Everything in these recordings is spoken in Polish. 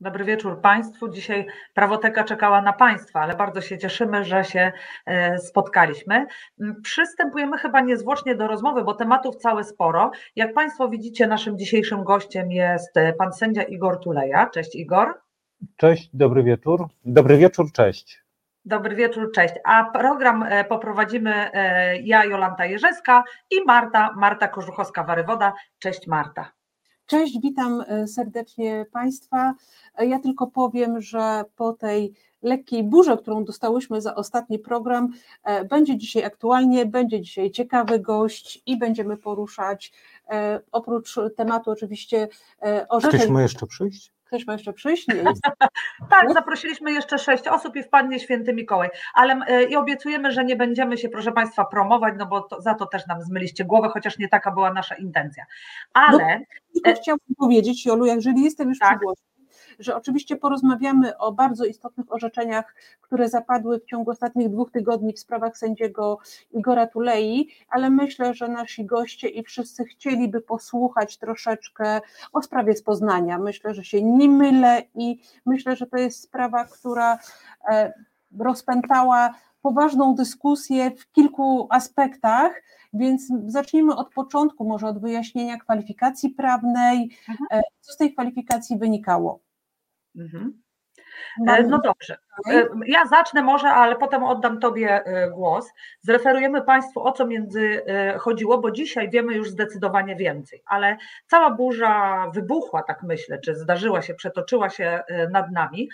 Dobry wieczór Państwu. Dzisiaj prawoteka czekała na Państwa, ale bardzo się cieszymy, że się e, spotkaliśmy. Mm, przystępujemy chyba niezwłocznie do rozmowy, bo tematów całe sporo. Jak Państwo widzicie, naszym dzisiejszym gościem jest e, pan sędzia Igor Tuleja. Cześć Igor. Cześć, dobry wieczór. Dobry wieczór, cześć. Dobry wieczór, cześć. A program e, poprowadzimy ja, Jolanta Jerzeska i Marta, Marta Korzuchowska-Warywoda. Cześć Marta. Cześć, witam e, serdecznie Państwa. E, ja tylko powiem, że po tej lekkiej burze, którą dostałyśmy za ostatni program, e, będzie dzisiaj aktualnie, będzie dzisiaj ciekawy gość i będziemy poruszać oprócz tematu oczywiście orzeczeń. Ktoś ma jeszcze przyjść? Ktoś ma jeszcze przyjść? Tak, zaprosiliśmy jeszcze sześć osób i wpadnie święty Mikołaj. Ale e, i obiecujemy, że nie będziemy się, proszę Państwa, promować, no bo to, za to też nam zmyliście głowę, chociaż nie taka była nasza intencja. Ale. No, chciałabym powiedzieć, Jolu, jeżeli jestem już tak. przy głosie, że oczywiście porozmawiamy o bardzo istotnych orzeczeniach, które zapadły w ciągu ostatnich dwóch tygodni w sprawach sędziego Igora Tulei, ale myślę, że nasi goście i wszyscy chcieliby posłuchać troszeczkę o sprawie z Poznania. Myślę, że się nie mylę i myślę, że to jest sprawa, która e, rozpętała poważną dyskusję w kilku aspektach, więc zacznijmy od początku, może od wyjaśnienia kwalifikacji prawnej, mhm. e, co z tej kwalifikacji wynikało. Mhm. E, no dobrze. E, ja zacznę może, ale potem oddam Tobie e, głos. Zreferujemy Państwu, o co między chodziło, bo dzisiaj wiemy już zdecydowanie więcej, ale cała burza wybuchła, tak myślę, czy zdarzyła się, przetoczyła się nad nami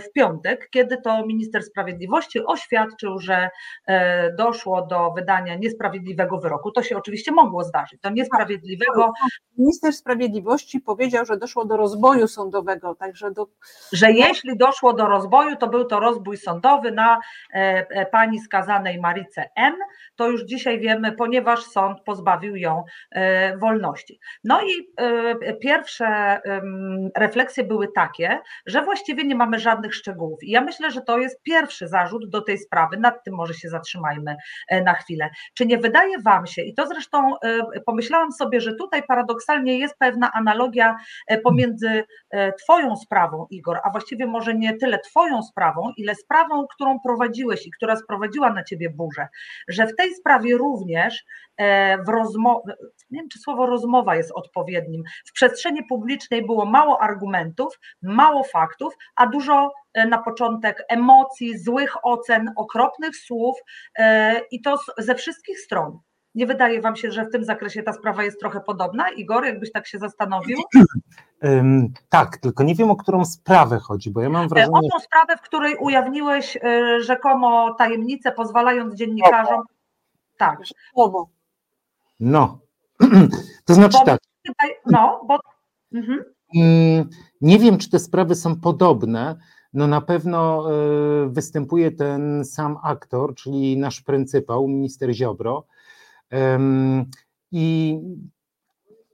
w piątek, kiedy to minister sprawiedliwości oświadczył, że doszło do wydania niesprawiedliwego wyroku. To się oczywiście mogło zdarzyć. To niesprawiedliwego. Minister sprawiedliwości powiedział, że doszło do rozboju sądowego, także do. Że jeśli doszło do rozboju, to był to rozbój sądowy na e, e, pani skazanej Marice M. To już dzisiaj wiemy, ponieważ sąd pozbawił ją e, wolności. No i pierwsze refleksje były takie, że właściwie nie mamy żadnych szczegółów. I ja myślę, że to jest pierwszy zarzut do tej sprawy, nad tym może się zatrzymajmy na chwilę. Czy nie wydaje Wam się, i to zresztą pomyślałam sobie, że tutaj paradoksalnie jest pewna analogia pomiędzy Twoją sprawą, Igor, a właściwie może nie tyle Twoją sprawą, ile sprawą, którą prowadziłeś i która sprowadziła na Ciebie burzę, że w tej sprawie również e, w rozmowie, nie wiem czy słowo rozmowa jest odpowiednim, w przestrzeni publicznej było mało argumentów, mało faktów, a dużo e, na początek emocji, złych ocen, okropnych słów e, i to ze wszystkich stron. Nie wydaje Wam się, że w tym zakresie ta sprawa jest trochę podobna? Igor, jakbyś tak się zastanowił? Um, tak, tylko nie wiem, o którą sprawę chodzi, bo ja mam wrażenie... O tą sprawę, w której ujawniłeś y, rzekomo tajemnicę, pozwalając dziennikarzom... Tak. Słowo. No, to znaczy bo, tak. No, bo... Mhm. Mm, nie wiem, czy te sprawy są podobne, no na pewno y, występuje ten sam aktor, czyli nasz pryncypał, minister Ziobro, i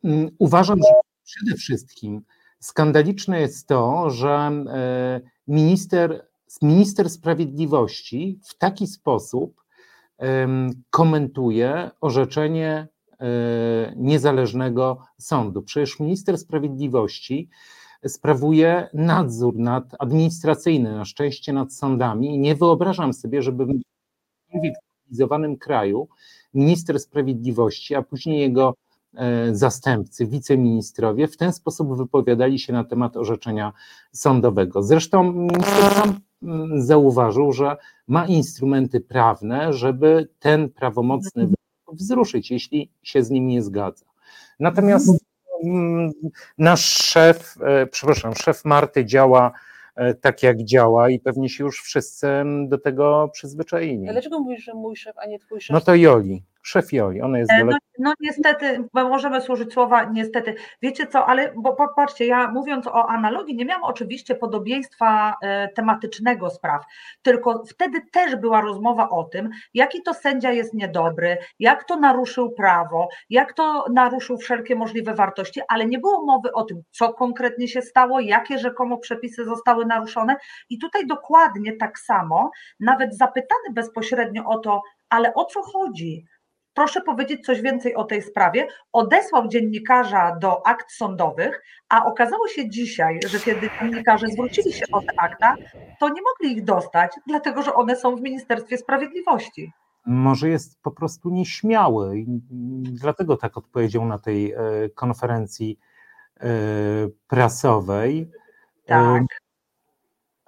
mm, uważam, że przede wszystkim skandaliczne jest to, że e, minister, minister sprawiedliwości w taki sposób komentuje orzeczenie e, niezależnego sądu. Przecież minister sprawiedliwości sprawuje nadzór nad administracyjny, na szczęście nad sądami i nie wyobrażam sobie, żeby w cywilizowanym kraju minister sprawiedliwości, a później jego e, zastępcy, wiceministrowie w ten sposób wypowiadali się na temat orzeczenia sądowego. Zresztą minister sam mm, zauważył, że ma instrumenty prawne, żeby ten prawomocny wyrok wzruszyć, jeśli się z nim nie zgadza. Natomiast mm, nasz szef, e, przepraszam, szef Marty działa E, tak jak działa i pewnie się już wszyscy do tego przyzwyczaili. Dlaczego mówisz, że mój szef, a nie twój szef? No to Joli, szef Joli, ona jest e, no, no niestety, możemy służyć słowa niestety. Wiecie co, ale bo popatrzcie, ja mówiąc o analogii, nie miałam oczywiście podobieństwa e, tematycznego spraw, tylko wtedy też była rozmowa o tym, jaki to sędzia jest niedobry, jak to naruszył prawo, jak to naruszył wszelkie możliwe wartości, ale nie było mowy o tym, co konkretnie się stało, jakie rzekomo przepisy zostały naruszone. I tutaj dokładnie tak samo, nawet zapytany bezpośrednio o to, ale o co chodzi? Proszę powiedzieć coś więcej o tej sprawie. Odesłał dziennikarza do akt sądowych, a okazało się dzisiaj, że kiedy dziennikarze zwrócili się o te akta, to nie mogli ich dostać, dlatego że one są w Ministerstwie Sprawiedliwości. Może jest po prostu nieśmiały i dlatego tak odpowiedział na tej e, konferencji e, prasowej. Tak.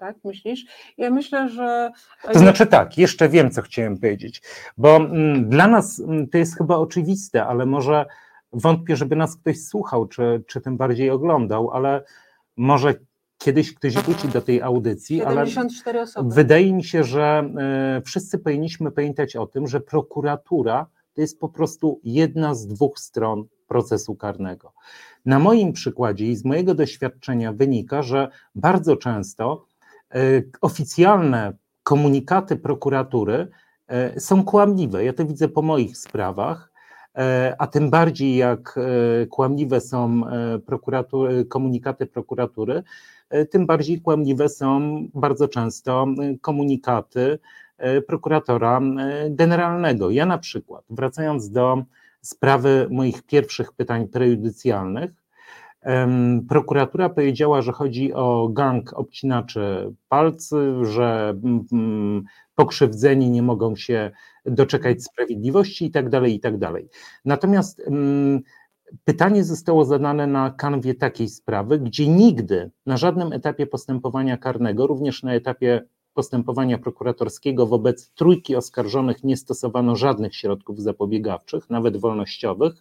Tak, myślisz? Ja myślę, że. To znaczy tak, jeszcze wiem, co chciałem powiedzieć, bo mm, dla nas mm, to jest chyba oczywiste, ale może wątpię, żeby nas ktoś słuchał, czy, czy tym bardziej oglądał, ale może kiedyś ktoś wróci do tej audycji, 74 ale osoby. wydaje mi się, że y, wszyscy powinniśmy pamiętać o tym, że prokuratura to jest po prostu jedna z dwóch stron procesu karnego. Na moim przykładzie i z mojego doświadczenia wynika, że bardzo często oficjalne komunikaty prokuratury e, są kłamliwe. Ja to widzę po moich sprawach, e, a tym bardziej jak kłamliwe są prokuratury, komunikaty prokuratury, tym bardziej kłamliwe są bardzo często komunikaty prokuratora generalnego. Ja na przykład, wracając do sprawy moich pierwszych pytań prejudycjalnych, Prokuratura powiedziała, że chodzi o gang obcinaczy palcy, że mm, mm, pokrzywdzeni nie mogą się doczekać sprawiedliwości i tak dalej, i tak dalej. Natomiast mm, pytanie zostało zadane na kanwie takiej sprawy, gdzie nigdy na żadnym etapie postępowania karnego, również na etapie postępowania prokuratorskiego wobec trójki oskarżonych nie stosowano żadnych środków zapobiegawczych, nawet wolnościowych.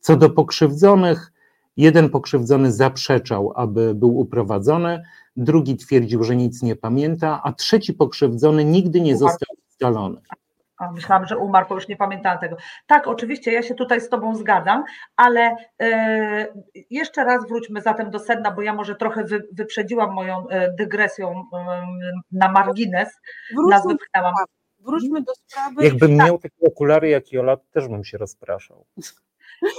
Co do pokrzywdzonych, Jeden pokrzywdzony zaprzeczał, aby był uprowadzony, drugi twierdził, że nic nie pamięta, a trzeci pokrzywdzony nigdy nie został ustalony. myślałam, że umarł, bo już nie pamiętałam tego. Tak, oczywiście, ja się tutaj z Tobą zgadzam, ale e, jeszcze raz wróćmy zatem do sedna, bo ja może trochę wy, wyprzedziłam moją e, dygresją e, na margines. Wróćmy, wróćmy do sprawy. Jakbym tak. miał takie okulary jak Jola, też bym się rozpraszał.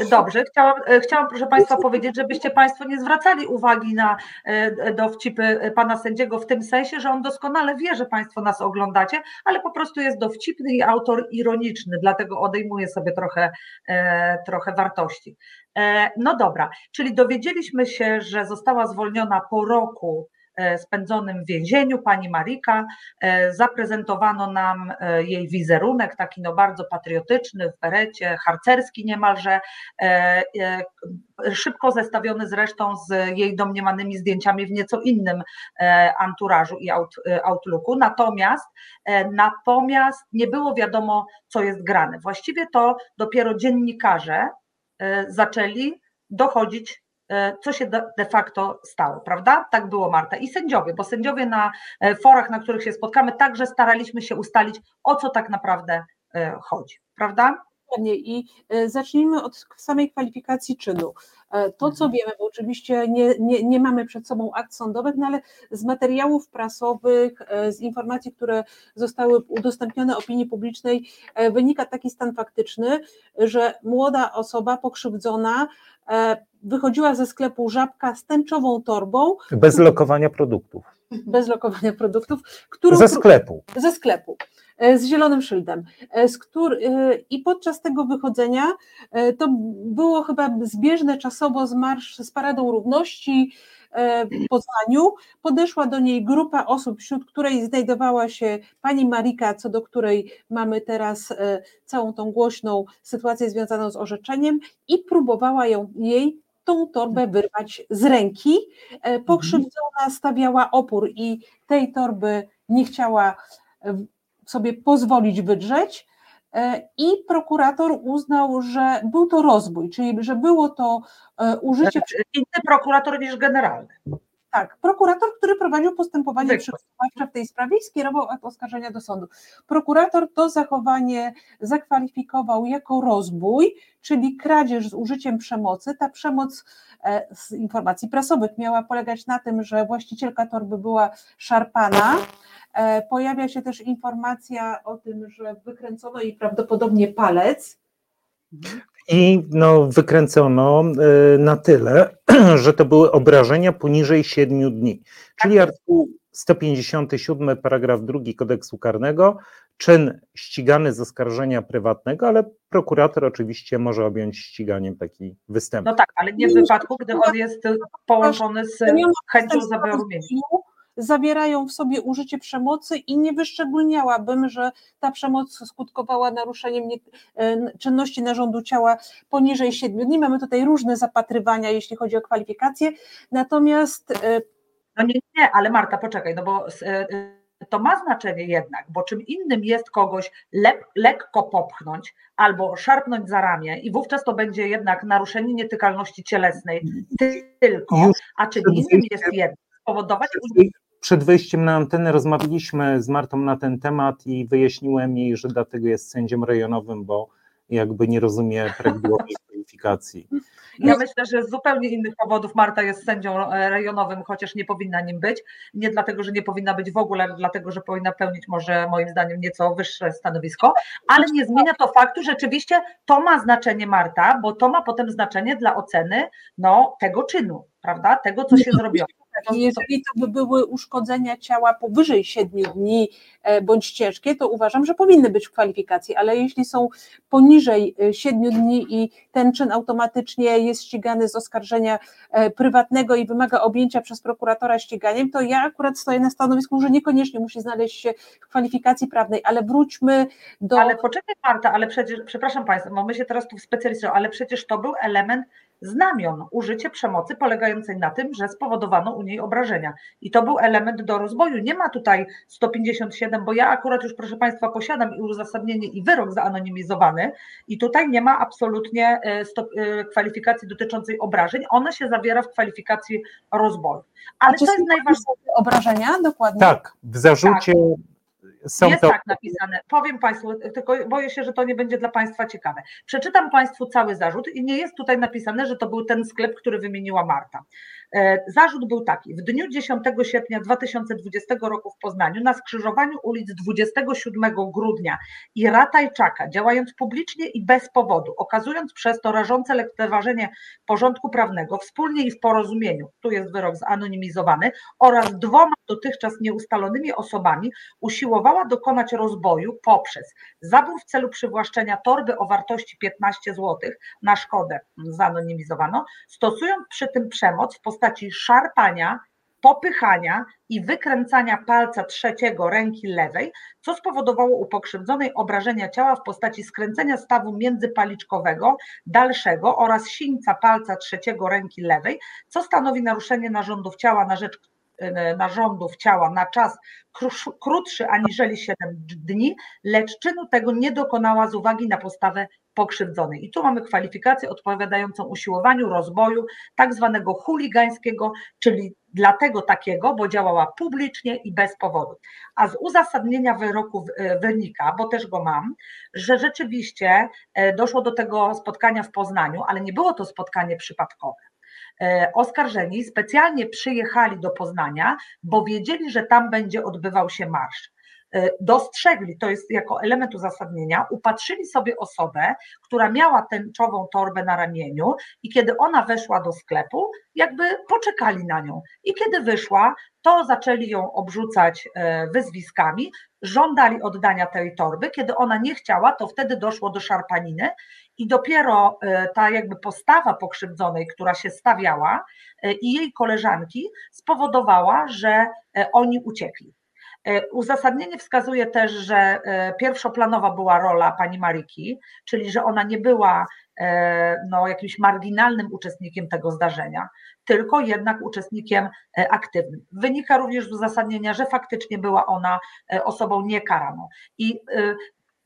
Dobrze, chciałam, e, chciałam proszę Państwa powiedzieć, żebyście Państwo nie zwracali uwagi na e, dowcipy pana sędziego w tym sensie, że on doskonale wie, że Państwo nas oglądacie, ale po prostu jest dowcipny i autor ironiczny, dlatego odejmuje sobie trochę, e, trochę wartości. No dobra, czyli dowiedzieliśmy się, że została zwolniona po roku E, spędzonym w więzieniu, pani Marika. E, zaprezentowano nam e, jej wizerunek, taki no bardzo patriotyczny, w berecie, harcerski niemalże, szybko zestawiony zresztą z jej domniemanymi zdjęciami w nieco innym anturażu i outlooku. Natomiast, natomiast nie było wiadomo, co jest grane. Właściwie to dopiero dziennikarze zaczęli dochodzić E, co się de facto stało, prawda? Tak było, Marta. I sędziowie, bo sędziowie na e, forach, na których się spotkamy, także staraliśmy się ustalić, o co tak naprawdę e, chodzi, prawda? I zacznijmy od samej kwalifikacji czynu. To, co mhm. wiemy, bo oczywiście nie, nie, nie mamy przed sobą akt sądowych, no ale z materiałów prasowych, z informacji, które zostały udostępnione opinii publicznej, wynika taki stan faktyczny, że młoda osoba pokrzywdzona wychodziła ze sklepu żabka z tęczową torbą. Bez lokowania produktów. Bez lokowania produktów. Którą, ze sklepu. Ze sklepu e, z zielonym szyldem. E, z który, e, I podczas tego wychodzenia to było chyba zbieżne czasowo z marsz z Paradą Równości w Poznaniu. Podeszła do niej grupa osób, wśród której znajdowała się pani Marika, co do której mamy teraz całą tą głośną sytuację związaną z orzeczeniem i próbowała ją, jej tą torbę wyrwać z ręki. E, pokrzywdzona stawiała opór i tej torby nie chciała e, sobie pozwolić wydrzeć. E, I prokurator uznał, że był to rozbój, czyli że było to użycie. Znaczy, inny prokurator niż generalny. Tak, prokurator, który prowadził postępowanie przygotowawcze w tej sprawie i skierował akt oskarżenia do sądu. Prokurator to zachowanie zakwalifikował jako rozbój, czyli kradzież z użyciem przemocy. Ta przemoc e, z informacji prasowych miała polegać na tym, że właścicielka torby była szarpana. E, pojawia się też informacja o tym, że wykręcono jej prawdopodobnie palec. I no, wykręcono e, na tyle, że to były obrażenia poniżej 7 dni. Czyli tak. artykuł 157 paragraf 2 kodeksu karnego, czyn ścigany z oskarżenia prywatnego, ale prokurator oczywiście może objąć ściganiem taki występ. No tak, ale nie w wypadku, gdy on jest połączony z chęcią zabiorу zawierają w sobie użycie przemocy i nie wyszczególniałabym, że ta przemoc skutkowała naruszeniem e, czynności narządu ciała poniżej 7 dni. Mamy tutaj różne zapatrywania, jeśli chodzi o kwalifikacje, natomiast e, no nie, nie, ale Marta, poczekaj, no bo e, to ma znaczenie jednak, bo czym innym jest kogoś lep, lekko popchnąć albo szarpnąć za ramię i wówczas to będzie jednak naruszenie nietykalności cielesnej tylko, a czym innym jest jednak spowodować przed wejściem na antenę rozmawialiśmy z Martą na ten temat i wyjaśniłem jej, że dlatego jest sędzią rejonowym, bo jakby nie rozumie prawidłowej kwalifikacji. Ja myślę, że z zupełnie innych powodów Marta jest sędzią e, rejonowym, chociaż nie powinna nim być. Nie dlatego, że nie powinna być w ogóle, ale dlatego, że powinna pełnić może moim zdaniem nieco wyższe stanowisko, ale nie zmienia to faktu, że rzeczywiście to ma znaczenie Marta, bo to ma potem znaczenie dla oceny no, tego czynu, prawda? Tego, co się zrobiło. Jeżeli to by były uszkodzenia ciała powyżej 7 dni e, bądź ciężkie, to uważam, że powinny być w kwalifikacji, ale jeśli są poniżej 7 e, dni i ten czyn automatycznie jest ścigany z oskarżenia e, prywatnego i wymaga objęcia przez prokuratora ściganiem, to ja akurat stoję na stanowisku, że niekoniecznie musi znaleźć się w kwalifikacji prawnej, ale wróćmy do. Ale poczekaj, Marta, ale przecież, przepraszam Państwa, my się teraz tu specjalistujemy, ale przecież to był element znamion użycie przemocy polegającej na tym, że spowodowano u niej obrażenia. I to był element do rozwoju. Nie ma tutaj 157, bo ja akurat już, proszę Państwa, posiadam i uzasadnienie i wyrok zanonimizowany, i tutaj nie ma absolutnie e, e, kwalifikacji dotyczącej obrażeń. Ona się zawiera w kwalifikacji rozwoju. Ale to jest najważniejsze. Obrażenia, dokładnie. Tak, w zarzucie. Tak są Jest to... tak napisane. Powiem Państwu, tylko boję się, że to nie będzie dla Państwa ciekawe. Przeczytam Państwu cały zarzut i nie jest tutaj napisane, że to był ten sklep, który wymieniła Marta. E, zarzut był taki. W dniu 10 sierpnia 2020 roku w Poznaniu na skrzyżowaniu ulic 27 grudnia i Ratajczaka, działając publicznie i bez powodu, okazując przez to rażące lekceważenie porządku prawnego, wspólnie i w porozumieniu, tu jest wyrok zanonimizowany, oraz dwoma dotychczas nieustalonymi osobami usiłowała dokonać rozboju poprzez zabór w celu przywłaszczenia torby o wartości 15 zł na szkodę, zanonimizowano, stosując przy tym przemoc w postaci postaci szarpania, popychania i wykręcania palca trzeciego ręki lewej, co spowodowało u pokrzywdzonej obrażenia ciała w postaci skręcenia stawu międzypaliczkowego dalszego oraz sińca palca trzeciego ręki lewej, co stanowi naruszenie narządów ciała na rzecz narządów ciała na czas krótszy aniżeli 7 dni, lecz czynu tego nie dokonała z uwagi na postawę pokrzywdzonej. I tu mamy kwalifikację odpowiadającą usiłowaniu rozboju tak zwanego chuligańskiego, czyli dlatego takiego, bo działała publicznie i bez powodu. A z uzasadnienia wyroku e, wynika, bo też go mam, że rzeczywiście e, doszło do tego spotkania w Poznaniu, ale nie było to spotkanie przypadkowe. E, oskarżeni specjalnie przyjechali do Poznania, bo wiedzieli, że tam będzie odbywał się marsz. E, dostrzegli, to jest jako element uzasadnienia, upatrzyli sobie osobę, która miała tęczową torbę na ramieniu i kiedy ona weszła do sklepu, jakby poczekali na nią. I kiedy wyszła, to zaczęli ją obrzucać e, wyzwiskami, żądali oddania tej torby. Kiedy ona nie chciała, to wtedy doszło do szarpaniny i dopiero e, ta jakby postawa pokrzywdzonej, która się stawiała i jej koleżanki spowodowała, że oni uciekli. E, uzasadnienie wskazuje też, że e, pierwszoplanowa była rola pani Mariki, czyli że ona nie była e, no, jakimś marginalnym uczestnikiem tego zdarzenia, tylko jednak uczestnikiem aktywnym. Wynika również z uzasadnienia, że faktycznie była ona osobą niekaraną. I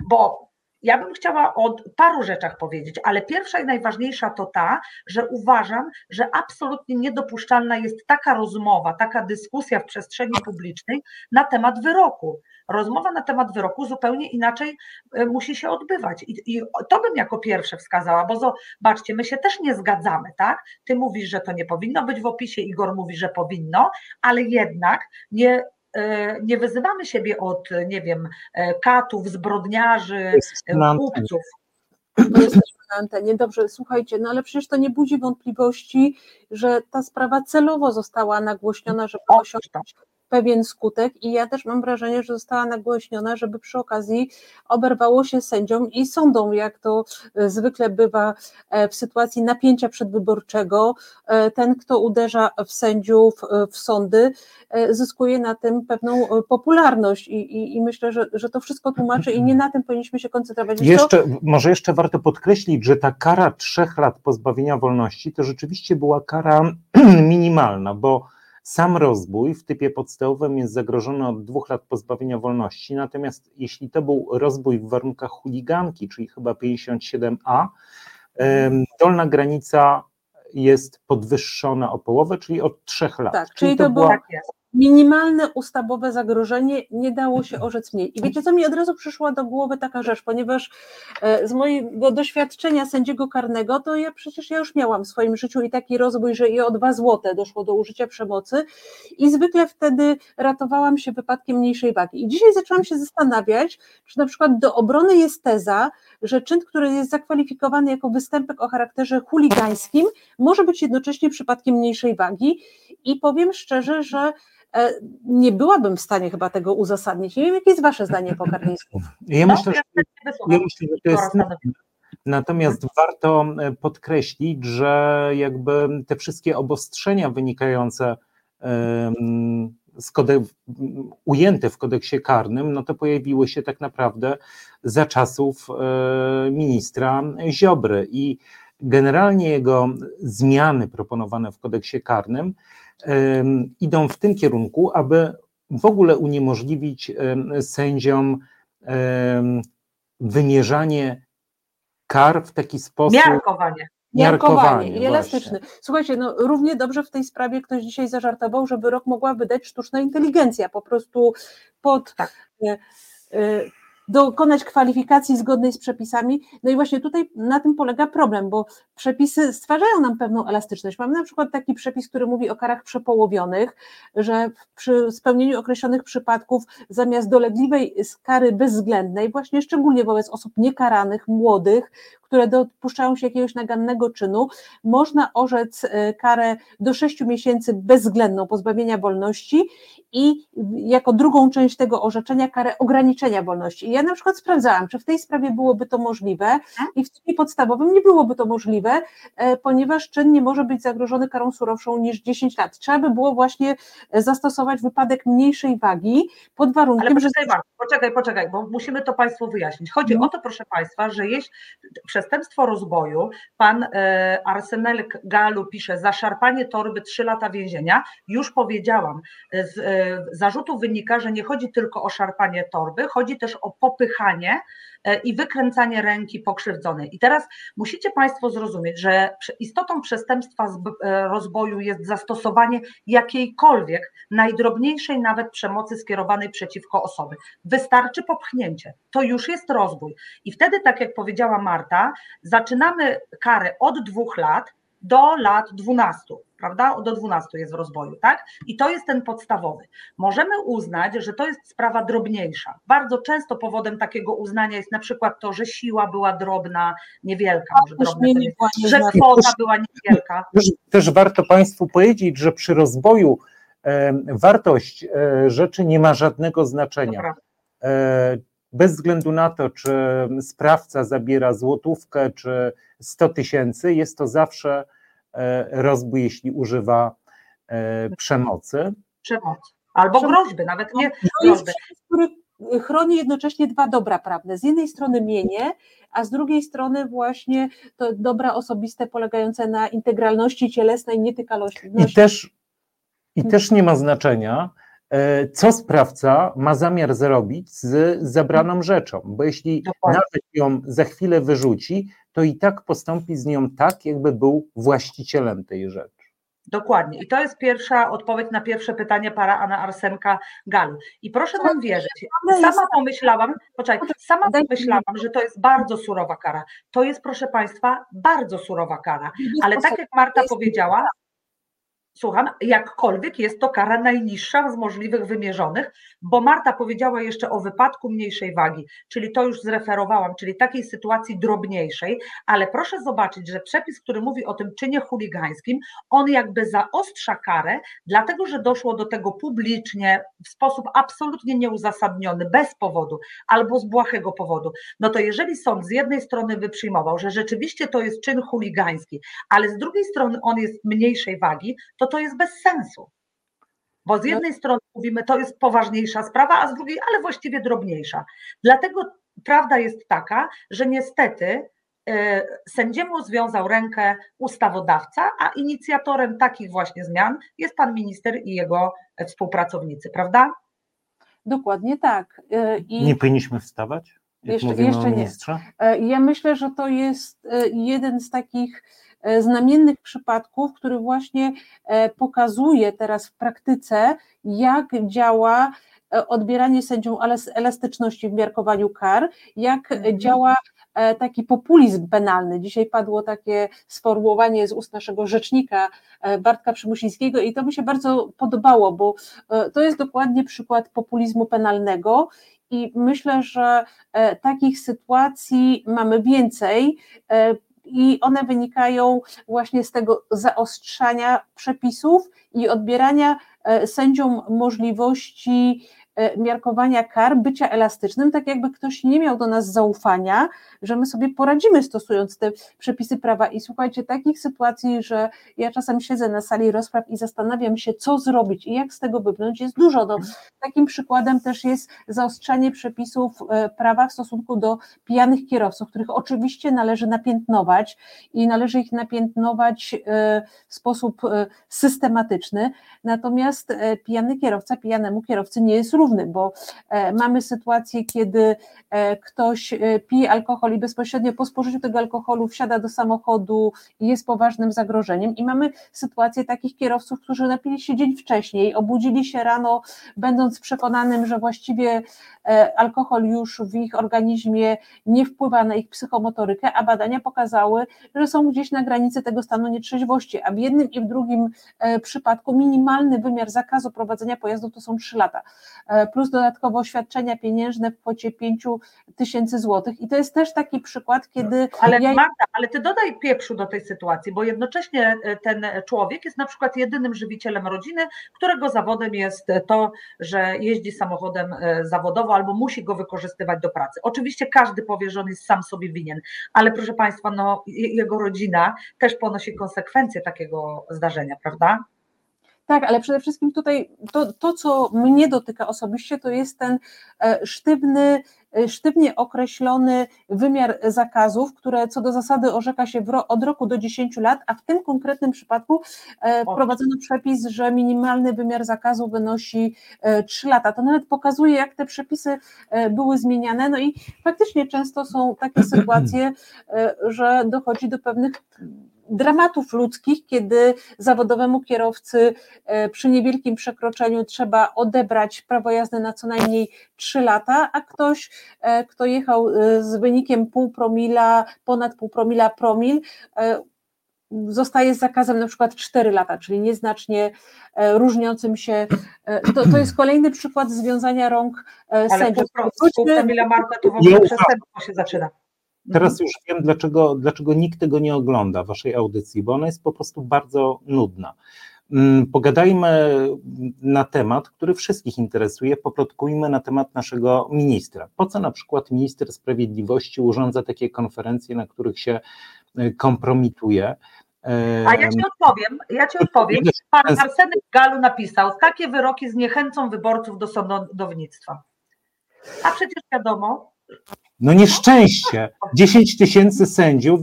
bo ja bym chciała o paru rzeczach powiedzieć, ale pierwsza i najważniejsza to ta, że uważam, że absolutnie niedopuszczalna jest taka rozmowa, taka dyskusja w przestrzeni publicznej na temat wyroku. Rozmowa na temat wyroku zupełnie inaczej e, musi się odbywać. I, I, to bym jako pierwsze wskazała, bo zobaczcie, my się też nie zgadzamy, tak? Ty mówisz, że to nie powinno być w opisie, Igor mówi, że powinno, ale jednak nie nie wyzywamy siebie od, nie wiem, e, katów, zbrodniarzy, e, kupców. Jesteśmy na antenie. Dobrze, słuchajcie, no ale przecież to nie budzi wątpliwości, że ta sprawa celowo została nagłośniona, żeby osiągnąć pewien skutek i ja też mam wrażenie, że została nagłośniona, żeby przy okazji oberwało się sędziom i sądom, jak to e, zwykle bywa e, w sytuacji napięcia przedwyborczego. E, ten, kto uderza w sędziów, w sądy, zyskuje na tym pewną popularność i, i, i myślę, że, że to wszystko tłumaczy i nie na tym powinniśmy się koncentrować. Jeszcze, może jeszcze warto podkreślić, że ta kara trzech lat pozbawienia wolności to rzeczywiście była kara minimalna, bo sam rozbój w typie podstawowym jest zagrożony od dwóch lat pozbawienia wolności, natomiast jeśli to był rozbój w warunkach chuliganki, czyli chyba 57a, dolna granica jest podwyższona o połowę, czyli od trzech lat. Tak, czyli, czyli to, to było, minimalne ustawowe zagrożenie, nie dało się orzec mniej. I wiecie co, mi od razu przyszła do głowy taka rzecz, ponieważ e, z mojego doświadczenia sędziego karnego, to ja przecież ja już miałam w swoim życiu i taki rozwój, że i o dwa złote doszło do użycia przemocy i zwykle wtedy ratowałam się wypadkiem mniejszej wagi. I dzisiaj zaczęłam się zastanawiać, czy na przykład do obrony jest teza, że czyn, który jest zakwalifikowany jako występek o charakterze chuligańskim, może być jednocześnie przypadkiem mniejszej wagi i powiem szczerze, że nie byłabym w stanie chyba tego uzasadnić. Nie wiem, jakie jest Wasze zdanie po karnisku. Ja myślę, że, ja myślę, że to jest. Natomiast warto e, podkreślić, że jakby te wszystkie obostrzenia wynikające z kode, ujęte w kodeksie karnym, no to pojawiły się tak naprawdę za czasów e, ministra Ziobry i generalnie jego zmiany proponowane w kodeksie karnym idą w tym kierunku, aby w ogóle uniemożliwić sędziom wymierzanie kar w taki sposób. Miarkowanie. Miarkowanie i elastyczny. Słuchajcie, no równie dobrze w tej sprawie ktoś dzisiaj zażartował, że wyrok mogła wydać sztuczna inteligencja, po prostu pod tak. E, e, dokonać kwalifikacji zgodnej z przepisami. No i właśnie tutaj na tym polega problem, bo przepisy stwarzają nam pewną elastyczność. Mamy na przykład taki przepis, który mówi o karach przepołowionych, że przy spełnieniu określonych przypadków zamiast dolegliwej kary bezwzględnej, właśnie szczególnie wobec osób niekaranych, młodych, które dopuszczają się jakiegoś nagannego czynu, można orzec e, karę do 6 miesięcy bezwzględną pozbawienia wolności i jako drugą część tego orzeczenia karę ograniczenia wolności. I ja na przykład sprawdzałam, czy w tej sprawie byłoby to możliwe i w trybie podstawowym nie byłoby to możliwe, e, ponieważ czyn nie może być zagrożony karą surowszą niż 10 lat. Trzeba by było właśnie zastosować wypadek mniejszej wagi pod warunkiem, Ale poczekaj, że... poczekaj, poczekaj, bo musimy to Państwu wyjaśnić. Chodzi hmm. o to, proszę Państwa, że jeśli przestępstwo rozboju, pan e, Arsenel Galu pisze, zaszarpanie torby 3 lata więzienia, już powiedziałam, z e, zarzutu wynika, że nie chodzi tylko o szarpanie torby, chodzi też o popychanie e, i wykręcanie ręki pokrzywdzonej. I teraz musicie Państwo zrozumieć, że istotą przestępstwa rozboju jest zastosowanie jakiejkolwiek, najdrobniejszej nawet przemocy skierowanej przeciwko osoby. Wystarczy popchnięcie. To już jest rozbój. I wtedy, tak jak powiedziała Marta, zaczynamy karę od dwóch lat do lat 12, prawda? Do 12 jest w rozwoju, tak? I to jest ten podstawowy. Możemy uznać, że to jest sprawa drobniejsza. Bardzo często powodem takiego uznania jest na przykład to, że siła była drobna, niewielka, może drobna, że kwota była niewielka. Też, też warto Państwu powiedzieć, że przy rozwoju e, wartość e, rzeczy nie ma żadnego znaczenia. E, bez względu na to, czy sprawca zabiera złotówkę, czy 100 tysięcy, jest to zawsze rozbój, jeśli używa e, przemocy. Przemoc. Albo groźby, nawet nie groźby. Który chroni jednocześnie dwa dobra prawne. Z jednej strony mienie, a z drugiej strony właśnie to dobra osobiste polegające na integralności cielesnej, nietykalności. I też, I też nie ma znaczenia, E, co sprawca ma zamiar zrobić z zabraną rzeczą, bo jeśli Dokładnie. nawet ją za chwilę wyrzuci, to i tak postąpi z nią tak, jakby był właścicielem tej rzeczy. Dokładnie. I to jest pierwsza odpowiedź na pierwsze pytanie para Ana Arsenka Galu. I proszę nam wierzyć, sama pomyślałam, poczekaj, sama pomyślałam, że to jest bardzo surowa kara. To jest, proszę Państwa, bardzo surowa kara. Ale tak jak Marta powiedziała, Słucham, jakkolwiek jest to kara najniższa z możliwych wymierzonych, bo Marta powiedziała jeszcze o wypadku mniejszej wagi, czyli to już zreferowałam, czyli takiej sytuacji drobniejszej, ale proszę zobaczyć, że przepis, który mówi o tym czynie chuligańskim, on jakby zaostrza karę, dlatego że doszło do tego publicznie, w sposób absolutnie nieuzasadniony, bez powodu albo z błahego powodu. No to jeżeli sąd z jednej strony by przyjmował, że rzeczywiście to jest czyn chuligański, ale z drugiej strony on jest mniejszej wagi, to to to jest bez sensu. Bo z no. jednej strony mówimy, to jest poważniejsza sprawa, a z drugiej, ale właściwie drobniejsza. Dlatego prawda jest taka, że niestety e, sędziemu związał rękę ustawodawca, a inicjatorem takich właśnie zmian jest pan minister i jego współpracownicy, prawda? Dokładnie tak. E, I nie powinniśmy wstawać? Jeszcze, jeszcze nie. E, ja myślę, że to jest jeden z takich znamiennych przypadków, który właśnie e, pokazuje teraz w praktyce, jak działa e, odbieranie sędziom elastyczności w miarkowaniu kar, jak mhm. działa taki populizm penalny. Dzisiaj padło takie sformułowanie z ust naszego rzecznika Bartka Przymusińskiego i to mi się bardzo podobało, bo to jest dokładnie przykład populizmu penalnego i myślę, że takich sytuacji mamy więcej i one wynikają właśnie z tego zaostrzania przepisów i odbierania e, sędziom możliwości miarkowania kar, bycia elastycznym, tak jakby ktoś nie miał do nas zaufania, że my sobie poradzimy stosując te przepisy prawa. I słuchajcie, takich sytuacji, że ja czasem siedzę na sali rozpraw i zastanawiam się, co zrobić i jak z tego wybrnąć, jest dużo. No, takim przykładem też jest zaostrzanie przepisów e, prawa w stosunku do pijanych kierowców, których oczywiście należy napiętnować i należy ich napiętnować e, w sposób systematyczny. Natomiast pijany kierowca pijanemu kierowcy nie jest równy równy, bo e, mamy sytuację, kiedy e, ktoś e, pije alkohol i bezpośrednio po spożyciu tego alkoholu wsiada do samochodu i jest poważnym zagrożeniem. I mamy sytuację takich kierowców, którzy napili się dzień wcześniej, obudzili się rano, będąc przekonanym, że właściwie alkohol już w ich organizmie nie wpływa na ich psychomotorykę, a badania pokazały, że są gdzieś na granicy tego stanu nietrzeźwości, a w jednym i w drugim przypadku minimalny wymiar zakazu prowadzenia pojazdu to są 3 lata. E, plus dodatkowo świadczenia pieniężne w kwocie 5 tysięcy złotych. I to jest też taki przykład, kiedy. Ale ja... Marta, ale ty dodaj pieprzu do tej sytuacji, bo jednocześnie e, ten człowiek jest na przykład jedynym żywicielem rodziny, którego zawodem jest to, że jeździ samochodem e, zawodowo albo musi go wykorzystywać do pracy. Oczywiście każdy powie, że on jest sam sobie winien, ale proszę Państwa, no, jego rodzina też ponosi konsekwencje takiego zdarzenia, prawda? Tak, ale przede wszystkim tutaj to, to, co mnie dotyka osobiście, to jest ten e, sztywny, e, sztywnie określony wymiar zakazów, które co do zasady orzeka się ro, od roku do 10 lat, a w tym konkretnym przypadku e, wprowadzono przepis, że minimalny wymiar zakazu wynosi 3 lata. To nawet pokazuje, jak te przepisy były zmieniane. No i faktycznie często są takie sytuacje, że dochodzi do pewnych dramatów ludzkich, kiedy zawodowemu kierowcy e, przy niewielkim przekroczeniu trzeba odebrać prawo jazdy na co najmniej 3 lata, a ktoś, e, kto jechał e, z wynikiem pół promila, ponad pół promila promil, zostaje z zakazem na przykład 4 lata, czyli nieznacznie różniącym się. To, to jest kolejny przykład związania rąk Ale sędziów. Ale pół promila Marka to w ogóle przestępstwo się zaczyna. Teraz mhm. już wiem, dlaczego, dlaczego nikt tego nie ogląda, waszej audycji, bo ona jest po prostu bardzo nudna. Mm, pogadajmy na temat, który wszystkich interesuje, poplotkujmy na temat naszego ministra. Po co na przykład minister sprawiedliwości urządza takie konferencje, na których się e, kompromituje? A ja ci odpowiem, ja ci odpowiem. Pan Arsenek Galu napisał, takie wyroki zniechęcą wyborców do sądownictwa. A przecież wiadomo, no nieszczęście. 10 tysięcy sędziów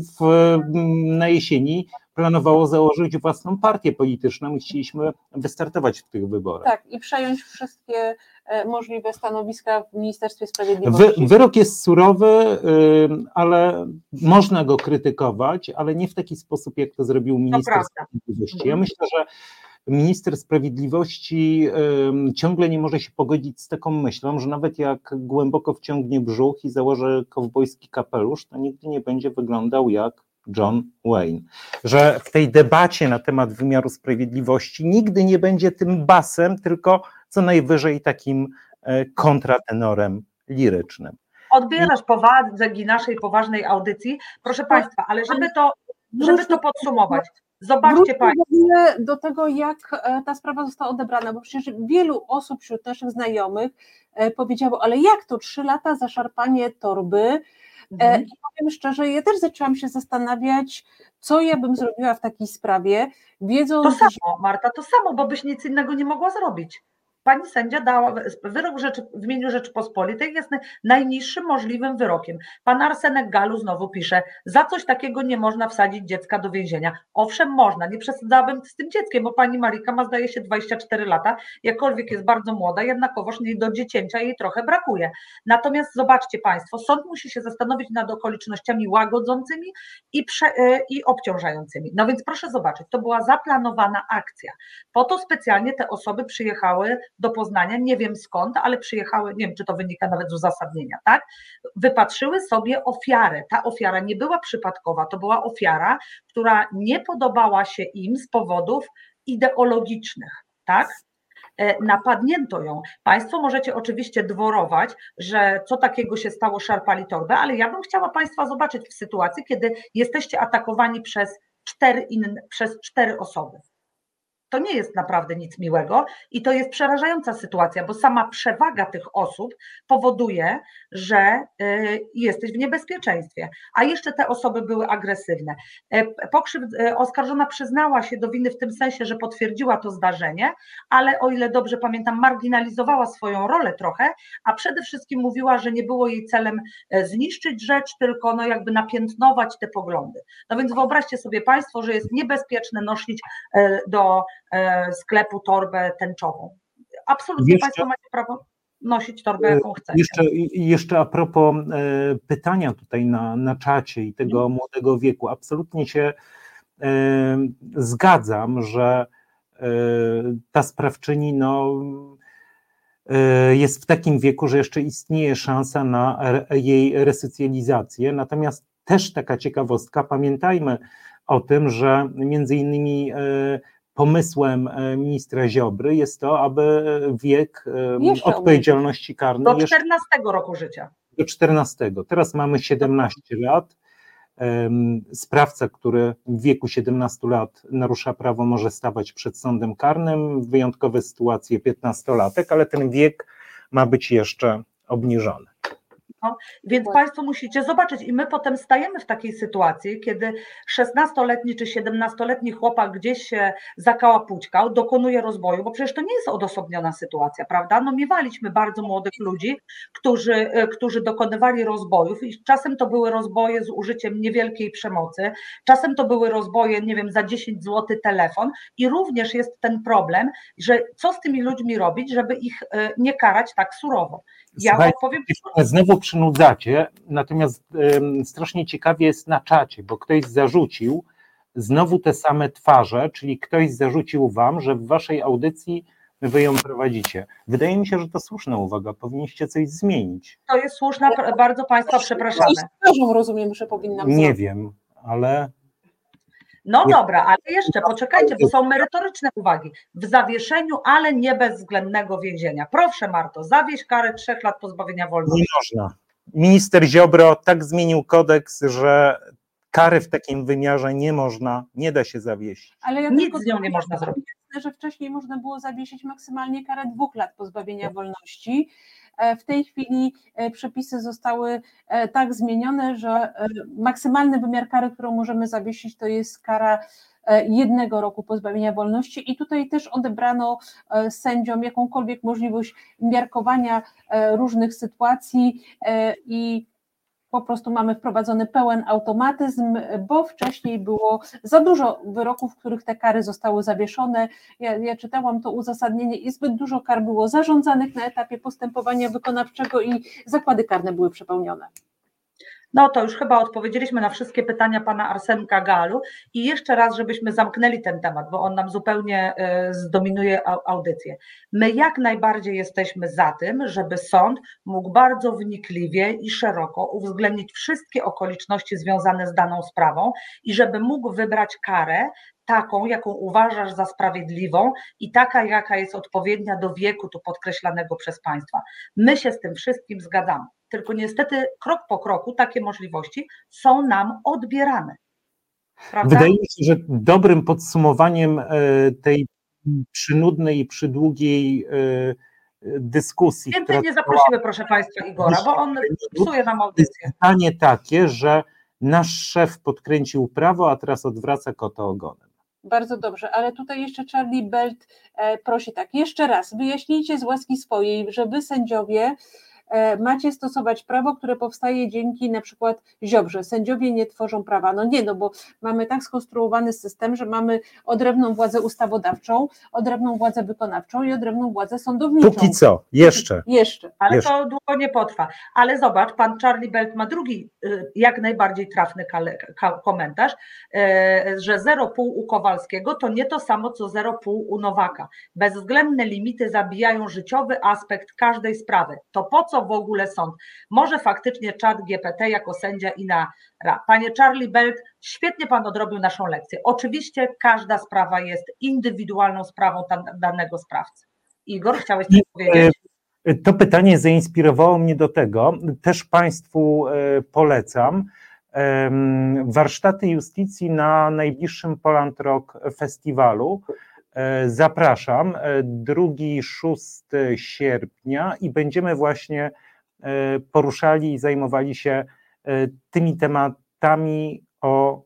na jesieni planowało założyć własną partię polityczną i chcieliśmy wystartować w tych wyborach. Tak, i przejąć wszystkie e, możliwe stanowiska w Ministerstwie Sprawiedliwości. Wy, wyrok jest surowy, ale można go krytykować, ale nie w taki sposób, jak to zrobił minister Sprawiedliwości. Ja myślę, że minister sprawiedliwości ciągle nie może się pogodzić z taką myślą, że nawet jak głęboko wciągnie brzuch i założy kowbojski kapelusz, to nigdy nie będzie wyglądał jak John Wayne, że w tej debacie na temat wymiaru sprawiedliwości nigdy nie będzie tym basem, tylko co najwyżej takim e, kontratenorem lirycznym. Odbierasz powagi naszej poważnej audycji, proszę Państwa, ale żeby to, żeby to podsumować, Zobaczcie Państwo. do tego, jak e, ta sprawa została odebrana, bo przecież wielu osób wśród naszych znajomych e, powiedziało, ale jak to trzy lata za szarpanie torby, E, mhm. I powiem szczerze, ja też zaczęłam się zastanawiać, co ja bym zrobiła w takiej sprawie, wiedząc... To samo, Marta, to samo, bo byś nic innego nie mogła zrobić pani sędzia dała, wyrok rzeczy, w imieniu Rzeczypospolitej jest najniższym możliwym wyrokiem. Pan Arsenek Galu znowu pisze, za coś takiego nie można wsadzić dziecka do więzienia. Owszem, można, nie przesadzałabym z tym dzieckiem, bo pani Marika ma zdaje się 24 lata, jakkolwiek jest bardzo młoda, jednakowoż nie do dziecięcia jej trochę brakuje. Natomiast zobaczcie państwo, sąd musi się zastanowić nad okolicznościami łagodzącymi i, prze, e, i obciążającymi. No więc proszę zobaczyć, to była zaplanowana akcja. Po to specjalnie te osoby przyjechały do Poznania, nie wiem skąd, ale przyjechały, nie wiem czy to wynika nawet z uzasadnienia, tak? Wypatrzyły sobie ofiarę. Ta ofiara nie była przypadkowa, to była ofiara, która nie podobała się im z powodów ideologicznych, tak? E, napadnięto ją. Państwo możecie oczywiście dworować, że co takiego się stało, szarpali torbę, ale ja bym chciała Państwa zobaczyć w sytuacji, kiedy jesteście atakowani przez cztery, inne, przez cztery osoby. To nie jest naprawdę nic miłego i to jest przerażająca sytuacja, bo sama przewaga tych osób powoduje, że y, jesteś w niebezpieczeństwie. A jeszcze te osoby były agresywne. E, Pokrzyw, e, oskarżona przyznała się do winy w tym sensie, że potwierdziła to zdarzenie, ale o ile dobrze pamiętam, marginalizowała swoją rolę trochę, a przede wszystkim mówiła, że nie było jej celem e, zniszczyć rzecz, tylko no jakby napiętnować te poglądy. No więc wyobraźcie sobie Państwo, że jest niebezpieczne nosić do sklepu torbę tęczową. Absolutnie jeszcze, Państwo macie prawo nosić torbę, jaką e, chcecie. Jeszcze, jeszcze a propos e, pytania tutaj na, na czacie i tego hmm. młodego wieku, absolutnie się zgadzam, że ta sprawczyni no, jest w takim wieku, że jeszcze istnieje szansa na jej resocjalizację. Natomiast też taka ciekawostka, pamiętajmy o tym, że między innymi pomysłem e, ministra Ziobry jest to, aby wiek e, jeszcze odpowiedzialności karnej. Do 14 roku życia. Do 14. Teraz mamy 17 lat. Sprawca, który w wieku 17 lat narusza prawo, może stawać przed sądem karnym. Wyjątkowe sytuacje 15-latek, ale ten wiek ma być jeszcze obniżony. No, więc Państwo musicie zobaczyć, i my potem stajemy w takiej sytuacji, kiedy 16-letni czy 17-letni chłopak gdzieś się zakałapućkał, dokonuje rozboju, bo przecież to nie jest odosobniona sytuacja, prawda? No, miewaliśmy bardzo młodych ludzi, którzy, e, którzy dokonywali rozbojów, i czasem to były rozboje z użyciem niewielkiej przemocy, czasem to były rozboje, nie wiem, za 10 zł telefon, i również jest ten problem, że co z tymi ludźmi robić, żeby ich e, nie karać tak surowo. Ja Słuchaj, powiem. Znowu przynudzacie, natomiast strasznie ciekawie jest na czacie, bo ktoś zarzucił znowu te same twarze, czyli ktoś zarzucił wam, że w waszej audycji wy ją prowadzicie. Wydaje mi się, że to słuszna uwaga, powinniście coś zmienić. To jest słuszna, bardzo Państwa przepraszamy. Rozumiem, że powinnam Nie wiem, ale no nie. dobra, ale jeszcze poczekajcie, bo są merytoryczne uwagi. W zawieszeniu, ale nie bezwzględnego więzienia. Proszę Marto, zawieź karę trzech lat pozbawienia wolności. Nie można. Minister Ziobro tak zmienił kodeks, że kary w takim wymiarze nie można, nie da się zawiesić. Ale ja Nic z nią nie można zrobić. Że wcześniej można było zawiesić maksymalnie karę dwóch lat pozbawienia wolności. E, w tej chwili e, przepisy zostały e, tak zmienione, że maksymalny wymiar kary, którą możemy zawiesić, to jest kara jednego roku pozbawienia wolności. I tutaj też odebrano sędziom jakąkolwiek możliwość miarkowania różnych sytuacji i po prostu mamy wprowadzony pełen automatyzm, bo wcześniej było za dużo wyroków, w których te kary zostały zawieszone. Ja, ja, czytałam to uzasadnienie i zbyt dużo kar było zarządzanych na etapie postępowania wykonawczego i zakłady karne były przepełnione. No to już chyba odpowiedzieliśmy na wszystkie pytania pana Arsenka Galu i jeszcze raz, żebyśmy zamknęli ten temat, bo on nam zupełnie e, zdominuje audycję. My jak najbardziej jesteśmy za tym, żeby sąd mógł bardzo wnikliwie i szeroko uwzględnić wszystkie okoliczności związane z daną sprawą i żeby mógł wybrać karę taką, jaką uważasz za sprawiedliwą i taka, jaka jest odpowiednia do wieku tu podkreślanego przez państwa. My się z tym wszystkim zgadzamy. Tylko niestety krok po kroku takie możliwości są nam odbierane. Prawda? Wydaje mi się, że dobrym podsumowaniem e, tej przynudnej i przydługiej e, dyskusji. Więcej nie zaprosimy, proszę Państwa, Igora, bo on psuje nam audycję. Pytanie takie, że nasz szef podkręcił prawo, a teraz odwraca kota ogonem. Bardzo dobrze, ale tutaj jeszcze Charlie Belt e, prosi tak, jeszcze raz, wyjaśnijcie z łaski swojej, że wy sędziowie macie stosować prawo, które powstaje dzięki na przykład Ziobrze. Sędziowie nie tworzą prawa. No nie, no bo mamy tak skonstruowany system, że mamy odrębną władzę ustawodawczą, odrębną władzę wykonawczą i odrębną władzę sądowniczą. Póki co, jeszcze. Jeszcze. Ale jeszcze. to długo nie potrwa. Ale zobacz, pan Charlie Belt ma drugi, y, jak najbardziej trafny komentarz, y, że 0,5 u Kowalskiego to nie to samo, co 0,5 u Nowaka. Bezwzględne limity zabijają życiowy aspekt każdej sprawy. To po co w ogóle sąd. Może faktycznie czat GPT jako sędzia i na Panie Charlie Belt, świetnie Pan odrobił naszą lekcję. Oczywiście każda sprawa jest indywidualną sprawą danego sprawcy. Igor, chciałeś coś powiedzieć? E, to pytanie zainspirowało mnie do tego. Też Państwu e, polecam warsztaty justicji na najbliższym Poland Rock Festiwalu. E, zapraszam 2-6 sierpnia i będziemy właśnie e, poruszali i zajmowali się e, tymi tematami o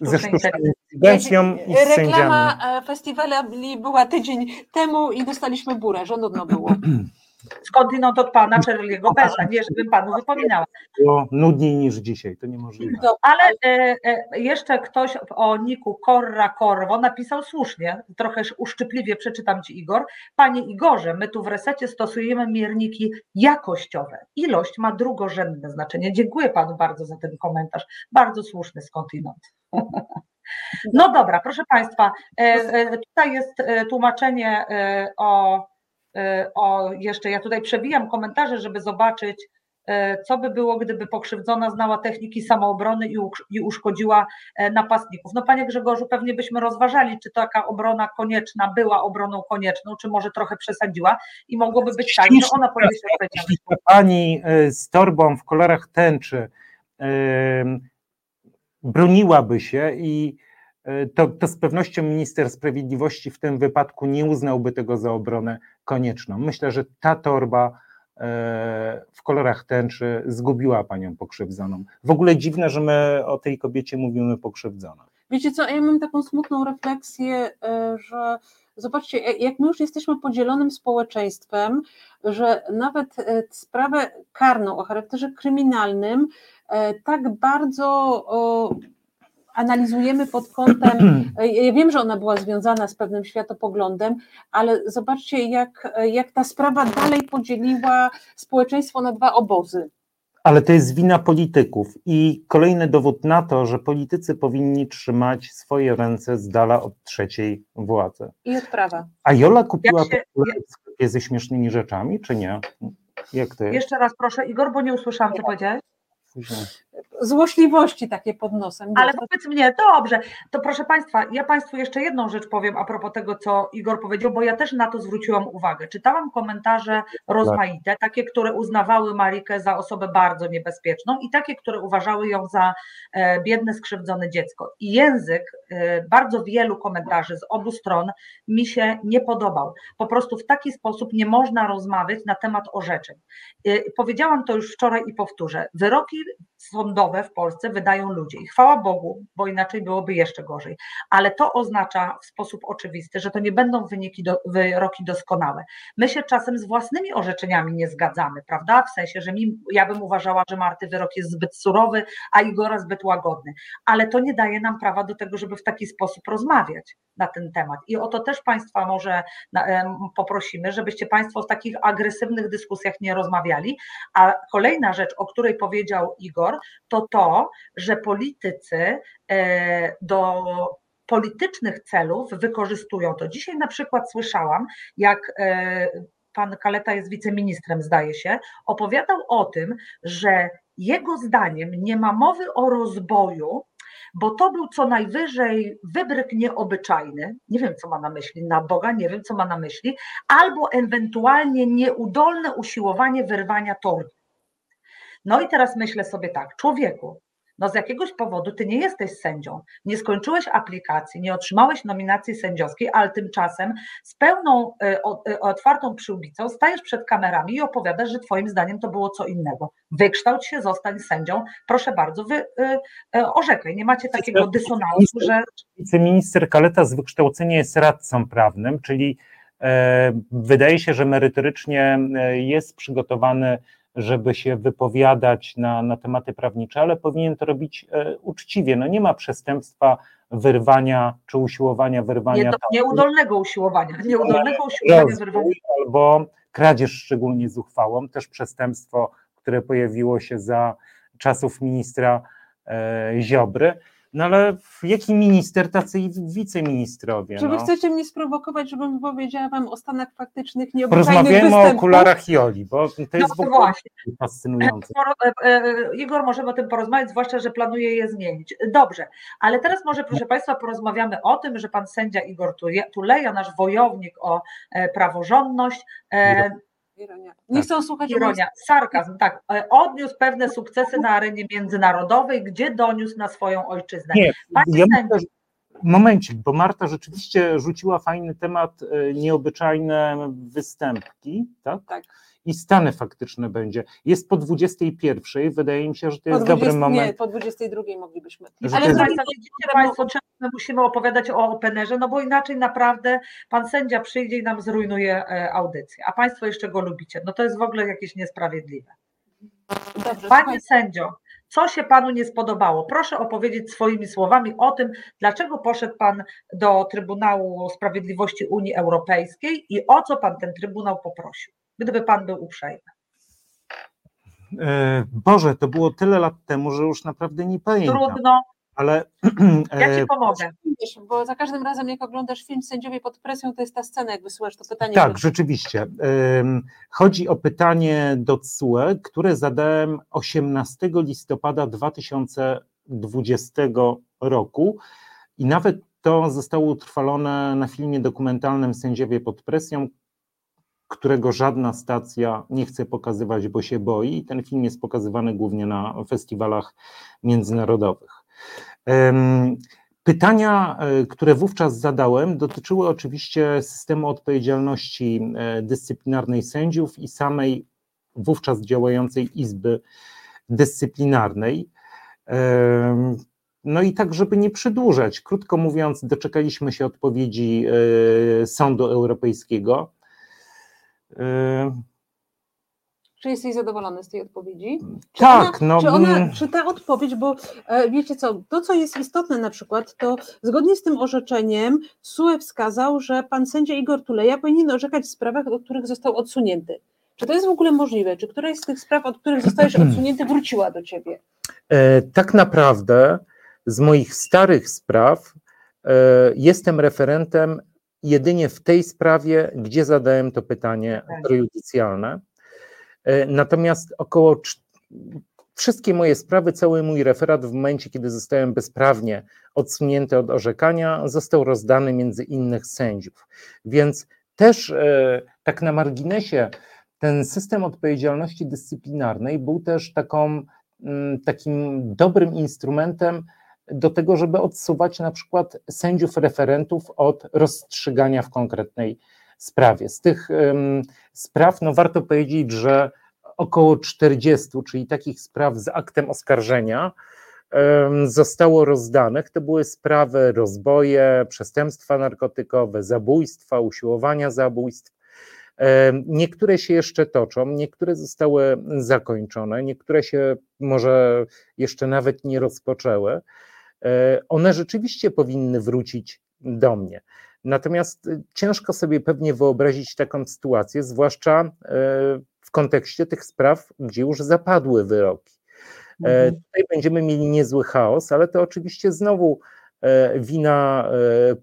ze sztuczną inteligencją i z Reklama sędziami. festiwali była tydzień temu i dostaliśmy burę, żądno było. skądinąd od pana Czerliego Belta, nie żebym panu wypominała. Było nudniej niż dzisiaj, to niemożliwe. No, ale e, e, jeszcze ktoś o Niku Korra Korwo napisał słusznie, trochę uszczypliwie przeczytam ci Igor. Panie Igorze, my tu w resecie stosujemy mierniki jakościowe. Ilość ma drugorzędne znaczenie. Dziękuję panu bardzo za ten komentarz. Bardzo słuszny skądinąd. No dobra, proszę Państwa, e, e, tutaj jest e, tłumaczenie o o jeszcze, ja tutaj przewijam komentarze, żeby zobaczyć, e, co by było, gdyby pokrzywdzona znała techniki samoobrony i uszkodziła e, napastników. No panie Grzegorzu, pewnie byśmy rozważali, czy taka obrona konieczna była obroną konieczną, czy może trochę przesadziła i mogłoby być tak, że ona poniesie odpowiedzialność. Pani z torbą w kolorach tęczy broniłaby się i E, to, to z pewnością minister sprawiedliwości w tym wypadku nie uznałby tego za obronę konieczną. Myślę, że ta torba e, w kolorach tęczy zgubiła panią pokrzywdzoną. W ogóle dziwne, że my o tej kobiecie mówimy pokrzywdzona. Wiecie co, ja mam taką smutną refleksję, e, że zobaczcie, jak my już jesteśmy podzielonym społeczeństwem, że nawet sprawę karną o charakterze kryminalnym tak bardzo analizujemy pod kątem, ja wiem, że ona była związana z pewnym światopoglądem, ale zobaczcie, jak, jak ta sprawa dalej podzieliła społeczeństwo na dwa obozy. Ale to jest wina polityków i kolejny dowód na to, że politycy powinni trzymać swoje ręce z dala od trzeciej władzy. I od prawa. A Jola kupiła się, w sklepie ze śmiesznymi rzeczami, czy nie? Jak to jest? Jeszcze raz proszę, Igor, bo nie usłyszałam, co powiedziałeś złośliwości takie pod nosem. Ale powiedz mnie, dobrze, to proszę Państwa, ja Państwu jeszcze jedną rzecz powiem a propos tego, co Igor powiedział, bo ja też na to zwróciłam uwagę. Czytałam komentarze rozmaite, takie, które uznawały Marikę za osobę bardzo niebezpieczną i takie, które uważały ją za e, biedne, skrzywdzone dziecko. I język e, bardzo wielu komentarzy z obu stron mi się nie podobał. Po prostu w taki sposób nie można rozmawiać na temat orzeczeń. E, powiedziałam to już wczoraj i powtórzę. Wyroki sądowe w Polsce wydają ludzie. I chwała Bogu, bo inaczej byłoby jeszcze gorzej. Ale to oznacza w sposób oczywisty, że to nie będą wyniki do, wyroki doskonałe. My się czasem z własnymi orzeczeniami nie zgadzamy, prawda? W sensie, że mi, ja bym uważała, że Marty wyrok jest zbyt surowy, a Igora zbyt łagodny. Ale to nie daje nam prawa do tego, żeby w taki sposób rozmawiać. na ten temat. I o to też Państwa może poprosimy, żebyście Państwo w takich agresywnych dyskusjach nie rozmawiali. A kolejna rzecz, o której powiedział Igor, to to, że politycy e, do politycznych celów wykorzystują to. Dzisiaj na przykład słyszałam, jak e, pan Kaleta jest wiceministrem, zdaje się, opowiadał o tym, że jego zdaniem nie ma mowy o rozboju, bo to był co najwyżej wybryk nieobyczajny, nie wiem co ma na myśli, na Boga nie wiem co ma na myśli, albo ewentualnie nieudolne usiłowanie wyrwania tortu. No i teraz myślę sobie tak, człowieku, no z jakiegoś powodu ty nie jesteś sędzią, nie skończyłeś aplikacji, nie otrzymałeś nominacji sędziowskiej, ale tymczasem z pełną e, e, otwartą przyłbicą stajesz przed kamerami i opowiadasz, że twoim zdaniem to było co innego. Wykształć się, zostań sędzią, proszę bardzo, wy e, orzekaj, nie macie takiego dysonansu, że... Wiceminister Kaleta z wykształcenia jest radcą prawnym, czyli wydaje się, że merytorycznie jest przygotowany żeby się wypowiadać na, na tematy prawnicze, ale powinien to robić e, uczciwie. No nie ma przestępstwa wyrwania czy usiłowania wyrwania. Nie, nieudolnego usiłowania, nieudolnego usiłowania wyrwania. Albo kradzież szczególnie zuchwałą, też przestępstwo, które pojawiło się za czasów ministra e, Ziobry. No ale jaki minister, tacy i wiceministrowie. Czy wy no. chcecie mnie sprowokować, żebym powiedziała wam o stanach faktycznych nieobyczajnych Porozmawiamy o okularach Joli, bo to jest no, właśnie. fascynujące. E, e, Igor, możemy o tym porozmawiać, zwłaszcza, że planuje je zmienić. Dobrze, ale teraz może, proszę Państwa, porozmawiamy o tym, że pan sędzia Igor Tuleja, nasz wojownik o e, praworządność, Ironia. Nie chcą słuchać Ironia, sarkazm, tak. E, odniósł pewne sukcesy na arenie międzynarodowej, gdzie doniósł na swoją ojczyznę. Nie, ja myślę, Momencik, bo Marta rzeczywiście rzuciła fajny temat, e, nieobyczajne występki, tak? Tak i stany faktyczne będzie. Jest po 21, wydaje mi się, że to jest 20, dobry moment. Nie, po 22 moglibyśmy. Ale jest... widzicie Państwo, czemu my musimy opowiadać o openerze, no bo inaczej naprawdę pan sędzia przyjdzie i nam zrujnuje e, audycję, a Państwo jeszcze go lubicie. No to jest w ogóle jakieś niesprawiedliwe. Dobrze, Panie sędzio, co się Panu nie spodobało? Proszę opowiedzieć swoimi słowami o tym, dlaczego poszedł Pan do Trybunału Sprawiedliwości Unii Europejskiej i o co Pan ten Trybunał poprosił gdyby Pan był uprzejmy? E, Boże, to było tyle lat temu, że już naprawdę nie pamiętam. Trudno. Ale ja ci e, pomogę. Bo za każdym razem, jak oglądasz film Sędziowie pod presją, to jest ta scena, jak wysyłasz to pytanie. Tak, rzeczywiście. Chodzi o pytanie do CUE, które zadałem 18 listopada 2020 roku i nawet to zostało utrwalone na filmie dokumentalnym Sędziowie pod presją, którego żadna stacja nie chce pokazywać, bo się boi. Ten film jest pokazywany głównie na festiwalach międzynarodowych. Pytania, e, które wówczas zadałem, dotyczyły oczywiście systemu odpowiedzialności e, dyscyplinarnej sędziów i samej wówczas działającej Izby Dyscyplinarnej. No i tak, żeby nie przedłużać, krótko mówiąc, doczekaliśmy się odpowiedzi e, Sądu Europejskiego czy jesteś zadowolony z tej odpowiedzi? Czy tak, ona, no. Czy, ona, czy ta odpowiedź, bo e, wiecie co, to co jest istotne na przykład, to zgodnie z tym orzeczeniem SUE wskazał, że pan sędzia Igor Tuleja powinien orzekać w sprawach, od których został odsunięty. Czy to jest w ogóle możliwe? Czy któraś z tych spraw, od których zostałeś odsunięty, wróciła do ciebie? E, tak naprawdę z moich starych spraw e, jestem referentem jedynie w tej sprawie, gdzie zadałem to pytanie prejudycjalne. E, natomiast około wszystkie moje sprawy, cały mój referat w momencie, kiedy zostałem bezprawnie odsunięty od orzekania, został rozdany między innych sędziów. Więc też e, tak na marginesie ten system odpowiedzialności dyscyplinarnej był też taką, mm, takim dobrym instrumentem do tego, żeby odsuwać na przykład sędziów referentów od rozstrzygania w konkretnej sprawie. Z tych um, spraw, no warto powiedzieć, że około 40, czyli takich spraw z aktem oskarżenia, um, zostało rozdanych. To były sprawy rozboje, przestępstwa narkotykowe, zabójstwa, usiłowania zabójstw. Niektóre się jeszcze toczą, niektóre zostały zakończone, niektóre się może jeszcze nawet nie rozpoczęły. E, one rzeczywiście powinny wrócić do mnie. Natomiast ciężko sobie pewnie wyobrazić taką sytuację, zwłaszcza w kontekście tych spraw, gdzie już zapadły wyroki. Mhm. Tutaj będziemy mieli niezły chaos, ale to oczywiście znowu wina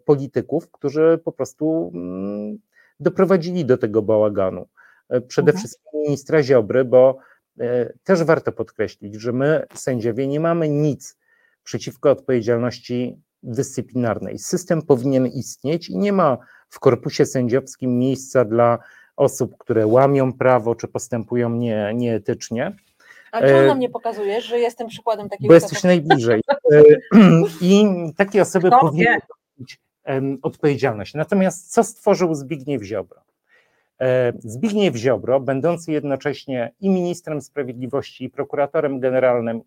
polityków, którzy po prostu mm, doprowadzili do tego bałaganu. E, przede mhm. wszystkim ministra Ziobry, bo e, też warto podkreślić, że my, sędziowie, nie mamy nic przeciwko odpowiedzialności dyscyplinarnej. System powinien istnieć i nie ma w korpusie sędziowskim miejsca dla osób, które łamią prawo czy postępują nie, nieetycznie. A czemu e, nam nie pokazujesz, że jestem przykładem takiego? Bo jesteś najbliżej. I takie osoby Kto powinny mieć odpowiedzialność. Natomiast co stworzył Zbigniew Ziobro? E, Zbigniew Ziobro, będący jednocześnie i ministrem sprawiedliwości, i prokuratorem generalnym, e,